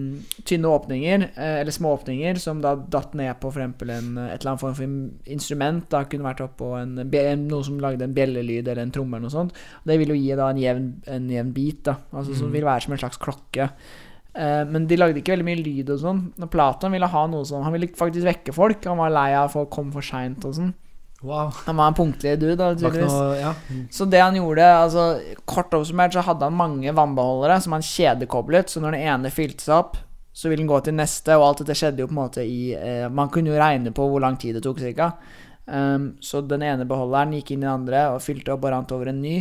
tynne åpninger, eh, eller små åpninger, som da datt ned på en, et eller annet form for instrument. Da kunne vært oppå noe som lagde en bjellelyd eller en tromme eller noe sånt. Det vil jo gi da en jevn, en jevn bit, da. Altså Som Mm. vil være som en slags klokke. Eh, men de lagde ikke veldig mye lyd og sånn. Platon ville ha noe sånn Han ville faktisk vekke folk. Han var lei av at folk kom for seint og sånn. Wow. Han var en punktlig dude, da, tydeligvis. noe Ja. Så det han gjorde, altså kort oppsummert, så hadde han mange vannbeholdere som han kjedekoblet, så når den ene fylte seg opp, så ville den gå til neste, og alt dette skjedde jo på en måte i eh, Man kunne jo regne på hvor lang tid det tok, cirka. Um, så den ene beholderen gikk inn i den andre og fylte opp og rant over en ny,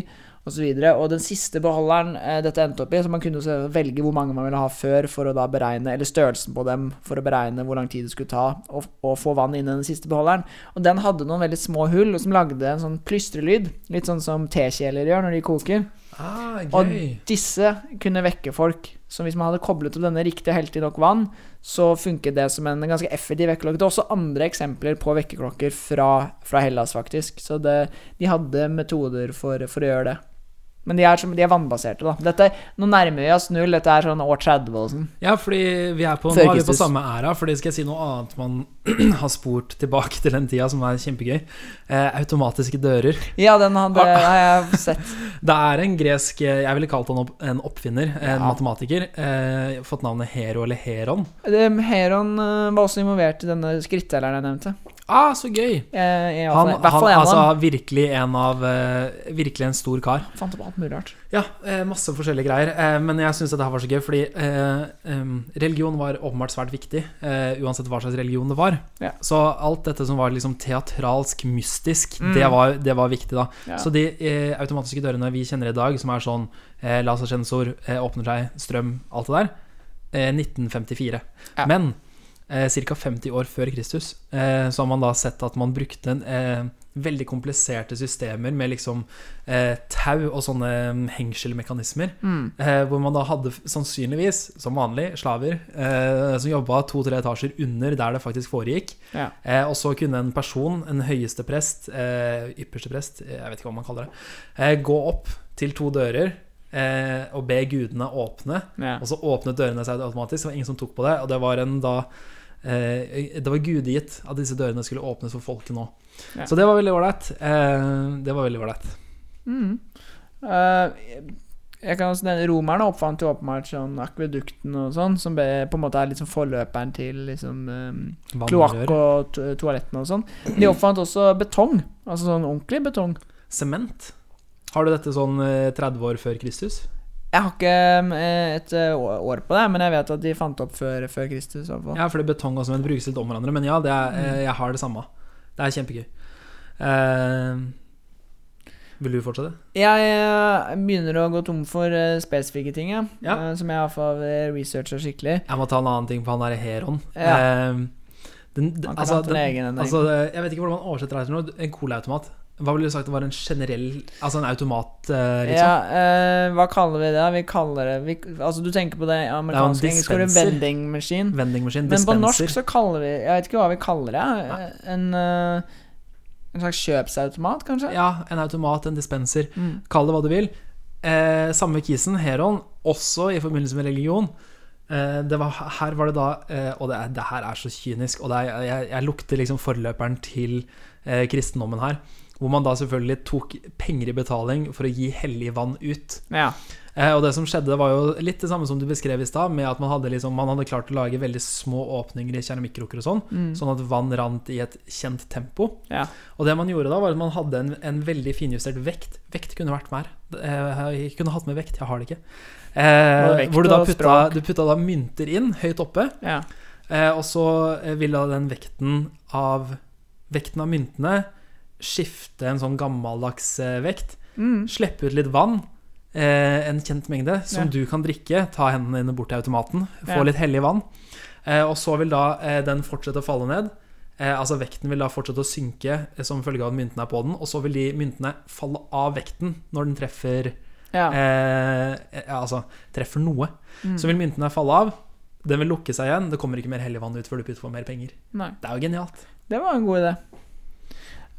osv. Og, så og den siste beholderen eh, dette endte opp i, så man kunne så velge hvor mange man ville ha før for å da beregne, eller størrelsen på dem for å beregne hvor lang tid det skulle ta å, å få vann inn i den siste beholderen. Og den hadde noen veldig små hull som lagde en sånn plystrelyd, litt sånn som tekjeler gjør når de koker. Ah, Og disse kunne vekke folk. Så hvis man hadde koblet opp denne riktig heldig nok vann, så funket det som en ganske effektiv vekkerklokke. Det er også andre eksempler på vekkerklokker fra, fra Hellas, faktisk. Så det, de hadde metoder for, for å gjøre det. Men de er, de er vannbaserte, da. Dette, nå nærmer vi oss null. Dette er sånn år 30 og sånn. Ja, fordi vi er på, nå er vi på samme æra. Fordi skal jeg si noe annet man har spurt tilbake til den tida, som er kjempegøy. Eh, automatiske dører. Ja, den hadde, har jeg sett. Det er en gresk eh, Jeg ville kalt han opp, en oppfinner, en Ja. matematiker. Eh, fått navnet Hero eller Heron. Det, Heron eh, var også involvert i denne skrittdeleren jeg nevnte. Ah, så gøy! Eh, Han, er han altså virkelig en av eh, Virkelig en stor kar. Fant opp alt mulig rart. Ja, eh, masse forskjellige greier. Eh, men jeg syns dette var så gøy, fordi eh, religion var åpenbart svært viktig. Eh, uansett hva slags religion det var. Ja. Så alt dette som var liksom teatralsk, mystisk, Mm. det, var, det var viktig, da. Ja. Så de automatiske dørene vi kjenner i dag, som er sånn lasersensor, eh, åpner seg, strøm, alt det der, eh, 1954. Ja. Men eh, ca. 50 år før Kristus eh, så har man da sett at man brukte eh, veldig kompliserte systemer med liksom eh, tau og sånne mm, hengselmekanismer. Mm. Eh, hvor man da hadde sannsynligvis, som vanlig, slaver eh, som jobba to-tre etasjer under der det faktisk foregikk. Ja. Eh, og så kunne en person, en høyeste prest, eh, ypperste prest, jeg vet ikke hva man kaller det, eh, gå opp til to dører og be gudene åpne. Ja. Og så åpnet dørene seg automatisk. Det var ingen som tok på det. Og det var en da Det var gudegitt at disse dørene skulle åpnes for folket nå. Ja. Så det var veldig ålreit. Eh, det var veldig ålreit. Mm. Eh, jeg kan også nevne Romerne oppfant jo åpenbart sånn akvedukten og sånn, som på en måte er liksom forløperen til liksom um, kloakk og to toalettene og sånn. De oppfant også betong, altså sånn ordentlig betong. Sement. Har du dette sånn eh, 30 år før Kristus? Jeg har ikke eh, et eh, år på det, men jeg vet at de fant opp før, før Kristus. Ja, for det fordi betong og sement brukes litt om hverandre. Men ja, det er, eh, jeg har det samme. Det er kjempegøy. Uh, vil du fortsette? Jeg begynner å gå tom for spesifikke ting, ja. Ja. Som jeg iallfall researcher skikkelig. Jeg må ta en annen ting på han derre Heron. Ja. Uh, den, altså, den, altså, jeg vet ikke hvordan man oversetter det til noe. En colaautomat. Hva ville du sagt det var en generell Altså en automat, eh, liksom? Ja, uh, hva kaller vi det? Vi kaller det vi, Altså, du tenker på det amerikanske engelske ordet vending machine. Vending machine, Men på norsk så kaller vi Jeg vet ikke hva vi kaller det. En, uh, en slags kjøpsautomat, kanskje? Ja, en automat, en dispenser. Mm. Kall det hva du vil. Eh, samme kisen, Heron, også i forbindelse med religion. Eh, det var, her var det da eh, Og det, det her er så kynisk. Og det er, jeg, jeg lukter liksom forløperen til eh, kristendommen her. Hvor man da selvfølgelig tok penger i betaling for å gi hellig vann ut. Ja. Eh, og det som skjedde, var jo litt det samme som du beskrev i stad, med at man hadde, liksom, man hadde klart å lage veldig små åpninger i keramikkrukker og sånn, Mm. sånn at vann rant i et kjent tempo. ja. Og det man gjorde da, var at man hadde en, en veldig finjustert vekt. Vekt kunne vært mer. Eh, Jeg kunne hatt med vekt, jeg har det ikke. Eh, vekt hvor du da putta, du putta da mynter inn høyt oppe, ja. eh, og så ville da den vekten av Vekten av myntene skifte en sånn gammeldags eh, vekt. Mm. Slippe ut litt vann, eh, en kjent mengde, som Ja. du kan drikke. Ta hendene dine bort til automaten, få Ja. litt hellig vann. Eh, og så vil da eh, den fortsette å falle ned. Eh, altså Vekten vil da fortsette å synke eh, som følge av at myntene er på den, og så vil de myntene falle av vekten når den treffer Ja. Altså treffer noe. Mm. Så vil myntene falle av. Den vil lukke seg igjen. Det kommer ikke mer hellig vann ut før du putter på mer penger. Nei, Det er jo genialt. det var en god idé.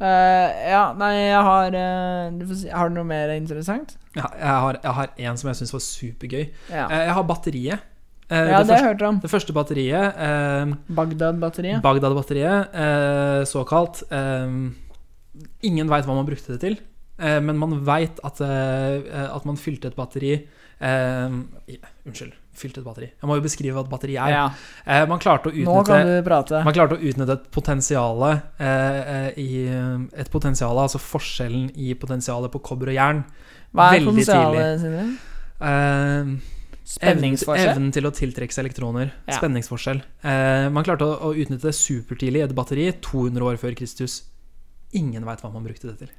Eh, ja, nei, jeg har eh, si, Har du noe mer interessant? Ja, jeg har, jeg har en som jeg syns var supergøy. Ja, Eh, Jeg har batteriet. Eh, ja det, det første, om. det første batteriet, eh, Bagdad-batteriet. Bagdad-batteriet, eh, såkalt Ingen veit hva man brukte det til, men man veit at, at man fylte et batteri Unnskyld, fylte et batteri. Jeg må jo beskrive hva et batteri er. Ja, Eh, man klarte utnytte man klarte å utnytte et potensial eh, eh, i Et potensial, altså forskjellen i potensialet på kobber og jern. Hva er veldig Sindre? Eh, Spenningsforskjell? Evnen til å tiltrekke seg elektroner. Ja. Spenningsforskjell. Eh, man klarte å, å utnytte det supertidlig i et batteri 200 år før Kristus. Ingen veit hva man brukte det til.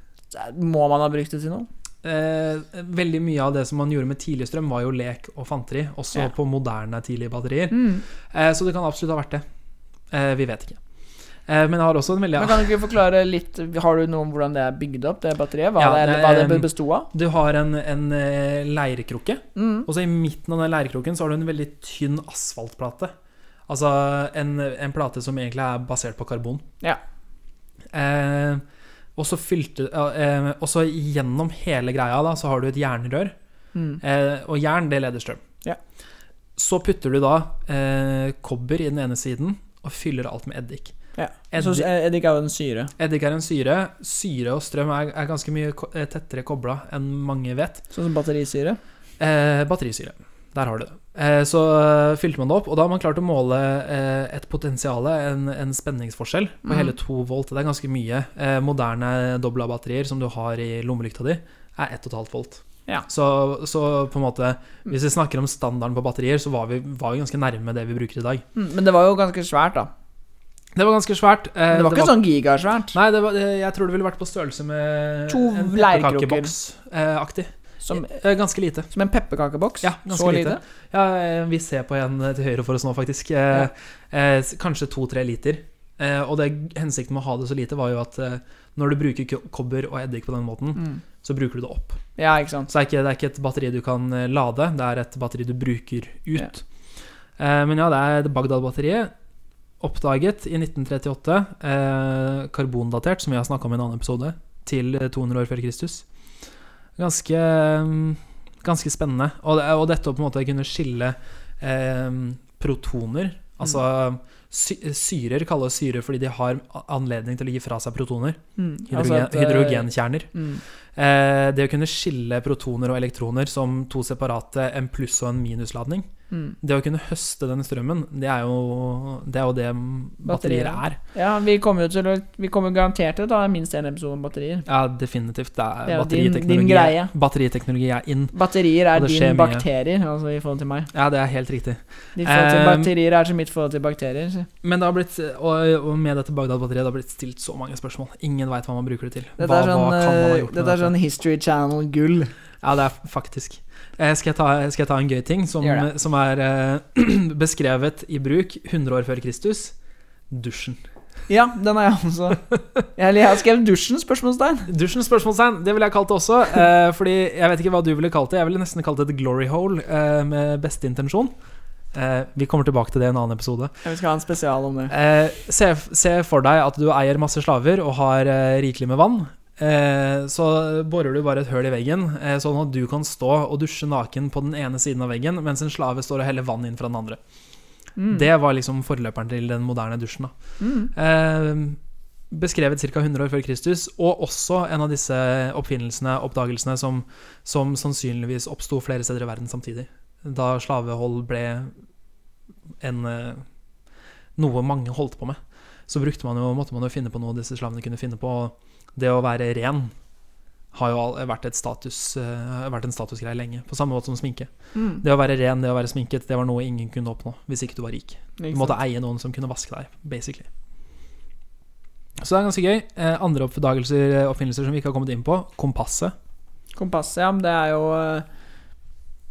Må man ha brukt det til noe? Eh, veldig mye av det som man gjorde med tidlig strøm, var jo lek og fanteri. Også Ja. på moderne tidlige batterier. Mm. Eh, så det kan absolutt ha vært det. Eh, vi vet ikke. Eh, men jeg har også en veldig Men Kan du ikke forklare litt Har du noe om hvordan det er bygd opp, det batteriet? Hva, Ja, det, det- hva det besto av? Du har en, en eh, leirkrukke, Mm. og så i midten av den leirkrukken så har du en veldig tynn asfaltplate. Altså en, en plate som egentlig er basert på karbon. Ja. Eh, og så fylte eh, Og så gjennom hele greia da så har du et jernrør. Mm. Eh, og jern, det leder strøm. Ja. Så putter du da eh, kobber i den ene siden og fyller alt med eddik. Ja. Eddik, eddik er jo en syre. eddik er en syre. Syre og strøm er, er ganske mye eh, tettere kobla enn mange vet. Sånn som batterisyre. Eh, batterisyre. Der har du det. Eh, så eh, fylte man det opp, og da har man klart å måle eh, et potensial, en, en spenningsforskjell, på mm. hele to volt. Det er ganske mye. Moderne dobla batterier som du har i lommelykta di, er 1,5 volt. Ja. Så, så på en måte Hvis vi snakker om standarden på batterier, så var vi, var vi ganske nærme det vi bruker i dag. Mm. Men det var jo ganske svært, da. Det var ganske svært. Men Det var ikke sånn gigasvært. Nei, det var, jeg tror det ville vært på størrelse med To en pepperkakeboks-aktig. Som, Eh, ganske lite. som en pepperkakeboks. Ja, ganske Så lite. lite. Ja, eh, vi ser på en eh, til høyre for oss nå, faktisk. Ja. eh, kanskje to-tre liter. Eh, og det, hensikten med å ha det så lite, var jo at eh, når du bruker kobber og eddik på den måten, Mm. så bruker du det opp. Ja, ikke sant. Så det er ikke, det er ikke et batteri du kan lade, det er et batteri du bruker ut. Eh, men ja, det er Bagdad-batteriet. Oppdaget i 1938. Eh, karbondatert, som vi har snakka om i en annen episode, til eh, 200 år før Kristus. Ganske, mm, ganske spennende. Og, det, og dette å på en måte kunne skille eh, protoner Altså sy syrer kalles syre fordi de har anledning til å gi fra seg protoner. Mm. Hydrogen, Altså at, eh, hydrogenkjerner. Mm. Eh, det å kunne skille protoner og elektroner som to separate, en pluss- og en minusladning. Mm. Det å kunne høste den strømmen, det er jo det, er jo det batterier er. Ja, vi kommer jo til å Vi kommer garantert til å ta minst én episode om batterier. Ja, definitivt. Det er, Det er jo din- din batteriteknologi er in. Batterier er din bakterier, mye. altså i forhold til meg. Ja, det er helt riktig. Ditt forhold til Um, batterier er som mitt forhold til bakterier. så. Men det har blitt, og, og med dette Bagdad-batteriet det har blitt stilt så mange spørsmål. Ingen veit hva man bruker det til. Dette Hva, er sånn, hva eh, sånn History Channel-gull. Ja, det er faktisk. Eh, skal, jeg ta, skal jeg ta en gøy ting som, som er eh, beskrevet i bruk 100 år før Kristus? Dusjen. Ja, den er jeg også. Jeg, har skrevet dusjen? spørsmålstegn. Dusjen spørsmålstegn, det ville jeg kalt det også. Eh, fordi jeg vet ikke hva du ville kalt det. Jeg ville nesten kalt det et glory hole eh, med beste intensjon. Eh, vi kommer tilbake til det i en annen episode. Vi skal ha en spesial om det. Eh, se, se for deg at du eier masse slaver og har eh, rikelig med vann. Eh, så borer du bare et høl i veggen, eh, sånn at du kan stå og dusje naken på den ene siden av veggen, mens en slave står og heller vann inn fra den andre. Mm. Det var liksom forløperen til den moderne dusjen. Mm. Eh, beskrevet ca. 100 år før Kristus, og også en av disse oppfinnelsene, oppdagelsene, som, som sannsynligvis oppsto flere steder i verden samtidig. Da slavehold ble en eh, noe mange holdt på med. Så brukte man jo, måtte man jo finne på noe disse slavene kunne finne på. og Det å være ren har jo vært, et status, eh, vært en statusgreie lenge, på samme måte som sminke. Mm. Det å være ren, det å være sminket, det var noe ingen kunne oppnå hvis ikke du var rik. Du måtte eie noen som kunne vaske deg, basically. Så det er ganske gøy. Eh, andre oppdagelser, eh, oppfinnelser som vi ikke har kommet inn på. Kompasset. Kompasset, ja, men det er jo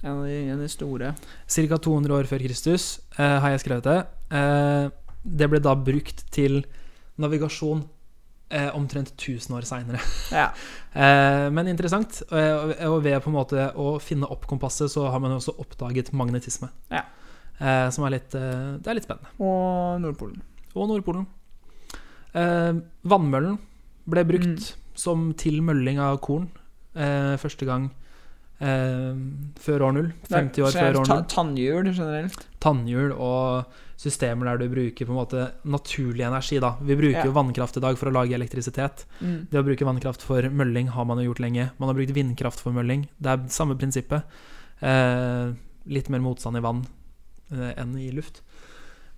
en av de, en av de store. Ca. 200 år før Kristus eh, har jeg skrevet det. Eh, det ble da brukt til navigasjon eh, omtrent 1000 år seinere. Ja. Eh, men interessant. Og, og ved på en måte å finne opp kompasset, så har man også oppdaget magnetisme. Ja. Eh, som er litt, eh, det er litt spennende. Og Nordpolen. Og Nordpolen. Eh, vannmøllen ble brukt som til mølling av korn eh, første gang eh, før år null. 50 år før år null. Tannhjul generelt. Tannhjul og systemer der du bruker på en måte naturlig energi. da. Vi bruker Ja. jo vannkraft i dag for å lage elektrisitet. Mm. Det å bruke vannkraft for mølling har man jo gjort lenge. Man har brukt vindkraft for mølling. Det er samme prinsippet. Eh, litt mer motstand i vann eh, enn i luft.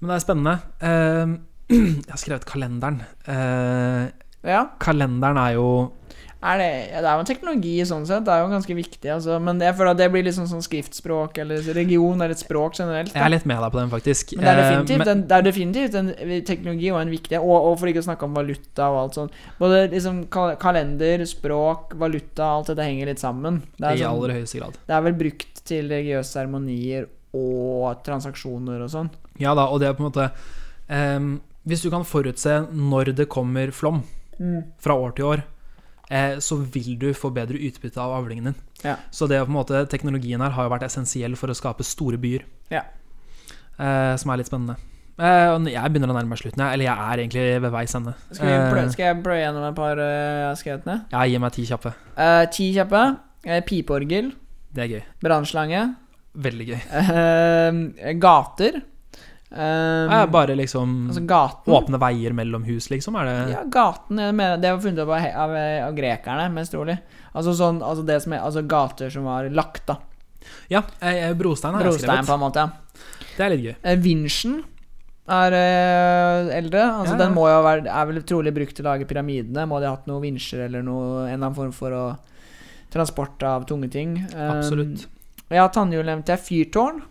Men det er spennende. Eh, jeg har skrevet kalenderen. Eh, Ja. kalenderen er jo Er det, ja, det er jo en teknologi sånn sett. Det er jo ganske viktig. Altså, men jeg føler at det blir litt sånn, sånn skriftspråk eller region eller et språk generelt. Jeg er litt med deg på den, faktisk. Men det er Eh, definitivt, men- en, det er definitivt en teknologi og en viktig og, og for ikke å snakke om valuta og alt sånt. Både liksom kalender, språk, valuta, alt dette henger litt sammen. Det I sånn, aller høyeste grad. det er vel brukt til religiøse seremonier og transaksjoner og sånn. Ja da, og det er på en måte ehm, Hvis du kan forutse når det kommer flom fra år til år, eh, så vil du få bedre utbytte av avlingen din. Ja. Så det på en måte teknologien her har jo vært essensiell for å skape store byer. Ja. Eh, som er litt spennende. Eh, jeg begynner å nærme meg slutten. Eller jeg er egentlig ved veis ende. Skal, vi Eh, skal jeg pløye gjennom et par eh, jeg har ja, gi meg ti kjappe. Eh, ti kjappe. Eh, pipeorgel. Det er gøy. Brannslange. Veldig gøy. eh, gater. Eh, Eh, bare liksom altså gaten. åpne veier mellom hus, liksom. Er det Ja, gaten mener, Det var funnet opp av, av, av grekerne, mest trolig. Altså sånn, altså det som er, altså gater som var lagt, da. Ja, eh, brostein har jeg skrevet. på en måte. Det er litt gøy. Eh, Vinsjen er eh, eldre. Altså Ja, ja. Den må jo være, er vel trolig brukt til å lage pyramidene. Må de ha hatt noen vinsjer eller noe, en eller annen form for å, transport av tunge ting. Eh, Absolutt. Ja, tannhjul nevnte jeg. Fyrtårn.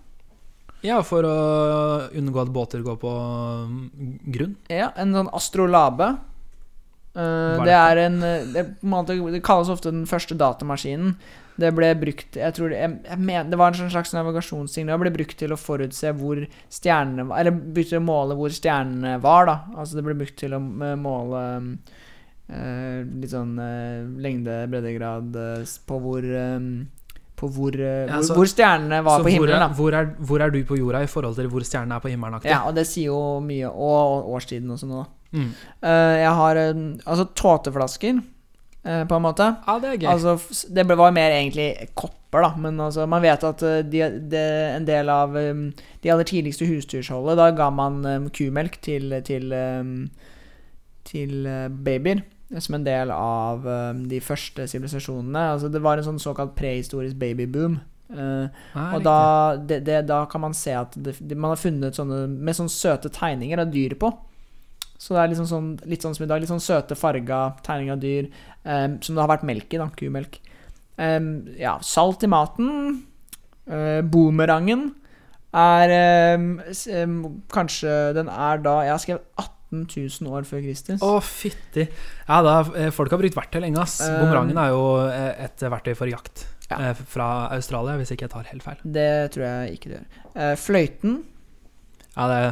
Ja, for å unngå at båter går på mm, grunn. Ja, en sånn astrolabe. Eh, det er en eh, det, er en måte, det kalles ofte den første datamaskinen. Det ble brukt Jeg tror det, jeg, jeg men, det var en slags navigasjonsting. Det ble brukt til å forutse hvor stjernene var Eller brukt til å måle hvor stjernene var, da. Altså det ble brukt til å måle uh, litt sånn uh, lengde, breddegrad på hvor eh, på hvor, eh, Ja, hvor, så- hvor stjernene var på himmelen, er, hvor, er, hvor er du på jorda i forhold til hvor stjernene er på himmelen? aktig? Ja, og det sier jo mye. Og årstiden og sånn. Mm. Uh, jeg har uh, altså tåteflasker, uh, på en måte. ja, det er gøy. Altså, det var mer egentlig kopper, da. Men altså, man vet at de, de, en del av um, de aller tidligste husdyrholdet, da ga man um, kumelk til, til, um, til babyer. Som en del av um, de første sivilisasjonene. Altså, det var en sånn såkalt prehistorisk babyboom. Uh, og da, det, det, da kan man se at det, man har funnet sånne med sånne søte tegninger av dyr på. Så det er liksom sånn, litt sånn som i dag. Litt sånn søte farga tegninger av dyr um, som det har vært melk i. da, Kumelk. Um, ja, salt i maten. Uh, Boomerangen er um, kanskje Den er da Jeg har skrevet 18 000 år før Kristus. Å, fytti. Ja, da, eh, folk har brukt verktøy lenge, ass. Um, Bumerangen er jo eh, et verktøy for jakt Ja. eh, fra Australia, hvis ikke jeg tar helt feil. Det tror jeg ikke det gjør. Eh, fløyten. Ja, det,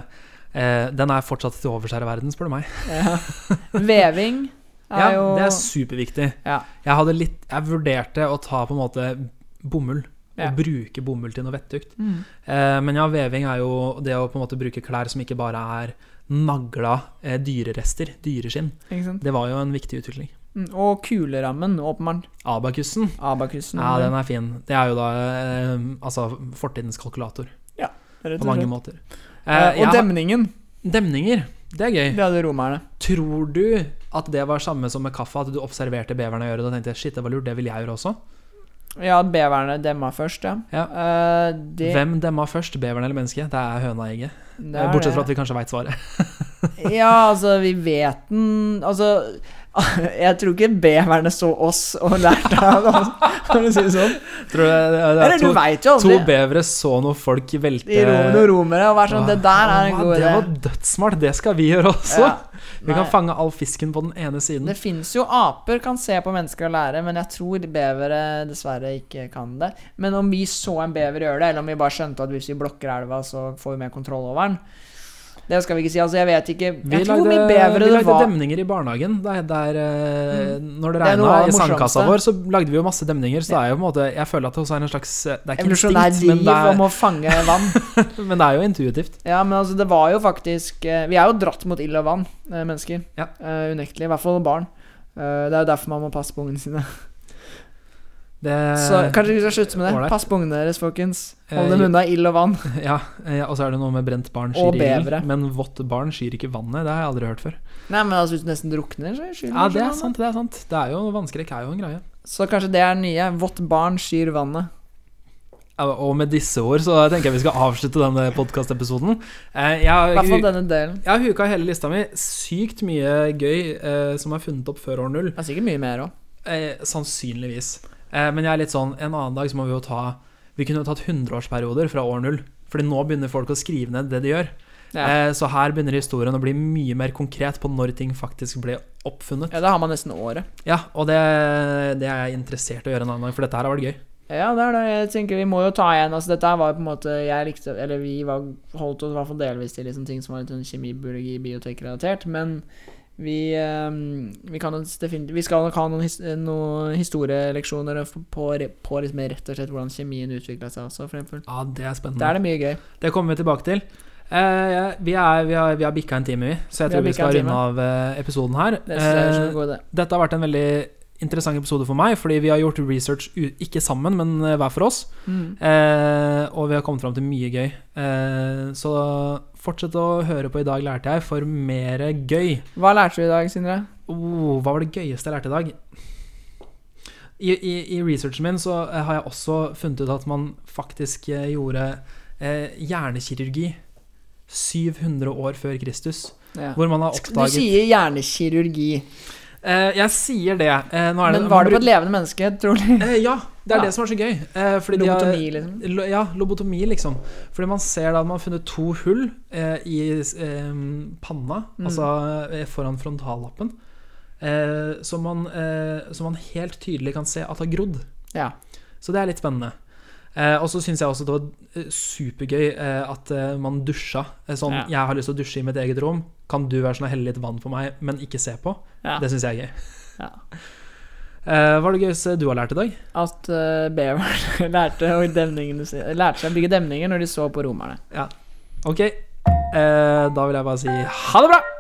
eh, den er fortsatt til overs her i verden, spør du meg. Ja. Veving er Ja, jo det er superviktig. Ja. Jeg litt Jeg vurderte å ta på en måte bomull. Ja. Og bruke bomull til noe vettugt. Mm. Eh, men ja, veving er jo det å på en måte bruke klær som ikke bare er nagla eh, dyrerester, dyreskinn. Det var jo en viktig utvikling. Mm, Og kulerammen, åpenbart. Abakussen, Abakussen. ja, den er fin. Det er jo da eh, altså fortidens kalkulator, rett på og mange slett. måter. Eh, Eh, og ja, demningen. Demninger, det er gøy. Det hadde romerne. Tror du at det var samme som med kaffe, at du observerte beverne gjøre det og tenkte shit, det var lurt, det vil jeg gjøre også? Ja, beverne demma først, ja. Ja. Uh, de... Hvem demma først, beveren eller mennesket? Det er høna og egget. Bortsett fra at vi kanskje veit svaret. Ja, altså, vi vet den Altså, jeg tror ikke beverne så oss og lærte av oss, for å si det sånn. Tror du det, det Eller er du to, veit jo to bevere så noen folk velte I rom, noen romere og vært sånn Det der er en god god Det var dødssmart, det skal vi gjøre også. Ja. Vi kan fange all fisken på den ene siden. Det fins jo aper kan se på mennesker og lære, men jeg tror bevere dessverre ikke kan det. Men om vi så en bever gjøre det, eller om vi bare skjønte at hvis vi blokker elva, så får vi mer kontroll over den Det skal vi ikke si. Altså, jeg vet ikke Vi Jeg tror hvor lagde, det var. vi lagde demninger i barnehagen. Der, der, mm. Når det er regna i sandkassa vår, så lagde vi jo masse demninger. Så det er jo på en måte Jeg føler at det også er en slags eh, Det er ikke instinkt, men det, om å fange vann. er, men det er jo intuitivt. Ja, men altså, det var jo faktisk eh, Vi er jo dratt mot ild og vann, eh, mennesker. Ja. Uh, unektelig. I hvert fall barn. Uh, det er jo derfor man må passe på ungene sine. Det, Så kanskje vi skal slutte med det. Pass på ungene deres, folkens. Eh, Hold dem unna ild og vann. Ja, eh, og så er det noe med brent barn skyr ild. Men vått barn skyr ikke vannet. Det har jeg aldri hørt før. Nei, men altså, hvis du nesten drukner, så skyr Ja, det er sant. det er sant Det er jo Vannskrekk er jo en greie. Så kanskje det er nye. Vått barn skyr vannet. Og med disse ord så tenker jeg vi skal avslutte denne podkastepisoden. Jeg, I hvert fall denne delen. jeg har huka hele lista mi. Sykt mye gøy eh, som er funnet opp før år null. Det er sikkert mye mer òg. Eh, sannsynligvis. Eh, men jeg er litt sånn En annen dag så må vi jo ta Vi kunne jo tatt 100-årsperioder fra år null. Fordi nå begynner folk å skrive ned det de gjør. Ja. Eh, så her begynner historien å bli mye mer konkret på når ting faktisk ble oppfunnet. ja, da har man nesten året. Ja, og det, det er jeg interessert i å gjøre en annen dag, for dette her har vært gøy. Ja, det er det. Jeg tenker Vi må jo ta igjen Altså Dette var på en måte Jeg likte Eller vi var, holdt oss i hvert fall delvis til liksom ting som var litt sånn kjemi, biologi, biotek-relatert. Men vi ehm, Vi kan Vi skal nok ha noen, his, noen historieleksjoner på, på, liksom rett og slett hvordan kjemien utvikla seg også. Ja, det er spennende. Da er det mye gøy. Det kommer vi tilbake til. Eh, vi, er, vi, har, vi har bikka en time, vi, så jeg tror vi skal runde av eh, episoden her. Det Eh, dette har vært en veldig interessant episode for meg, fordi vi har gjort research ikke sammen, men eh, hver for oss. Mm. Eh, og vi har kommet fram til mye gøy. Eh, så fortsett å høre på I dag lærte jeg for mer gøy. Hva lærte du i dag, Sindre? Oh, hva var det gøyeste jeg lærte i dag? I, i, I researchen min så eh, har jeg også funnet ut at man faktisk eh, gjorde eh, hjernekirurgi 700 år før Kristus. Ja. Hvor man har oppdaget Du sier hjernekirurgi, Jeg sier det. Eh, det men var det på et levende menneske, trolig? eh, Ja, det er Ja. det som er så gøy. Eh, fordi de har- Lobotomi, liksom? Lo- Ja, lobotomi, liksom. Fordi man ser da at man har funnet to hull eh, i eh, panna, Mm. altså eh, foran frontallappen, eh, som, man, eh, som man helt tydelig kan se at har grodd. Ja. Så det er litt spennende. Eh, og så syns jeg også det var eh, supergøy eh, at eh, man dusja. Eh, sånn, Ja. jeg har lyst til å dusje i mitt eget rom. Kan du være sånn og helle litt vann på meg, men ikke se på? Ja. Det syns jeg er gøy. Ja. Uh, hva er det gøyeste du har lært i dag? At uh, beveren lærte, lærte seg å bygge demninger når de så på romerne. Ok, Uh, da vil jeg bare si ha det bra!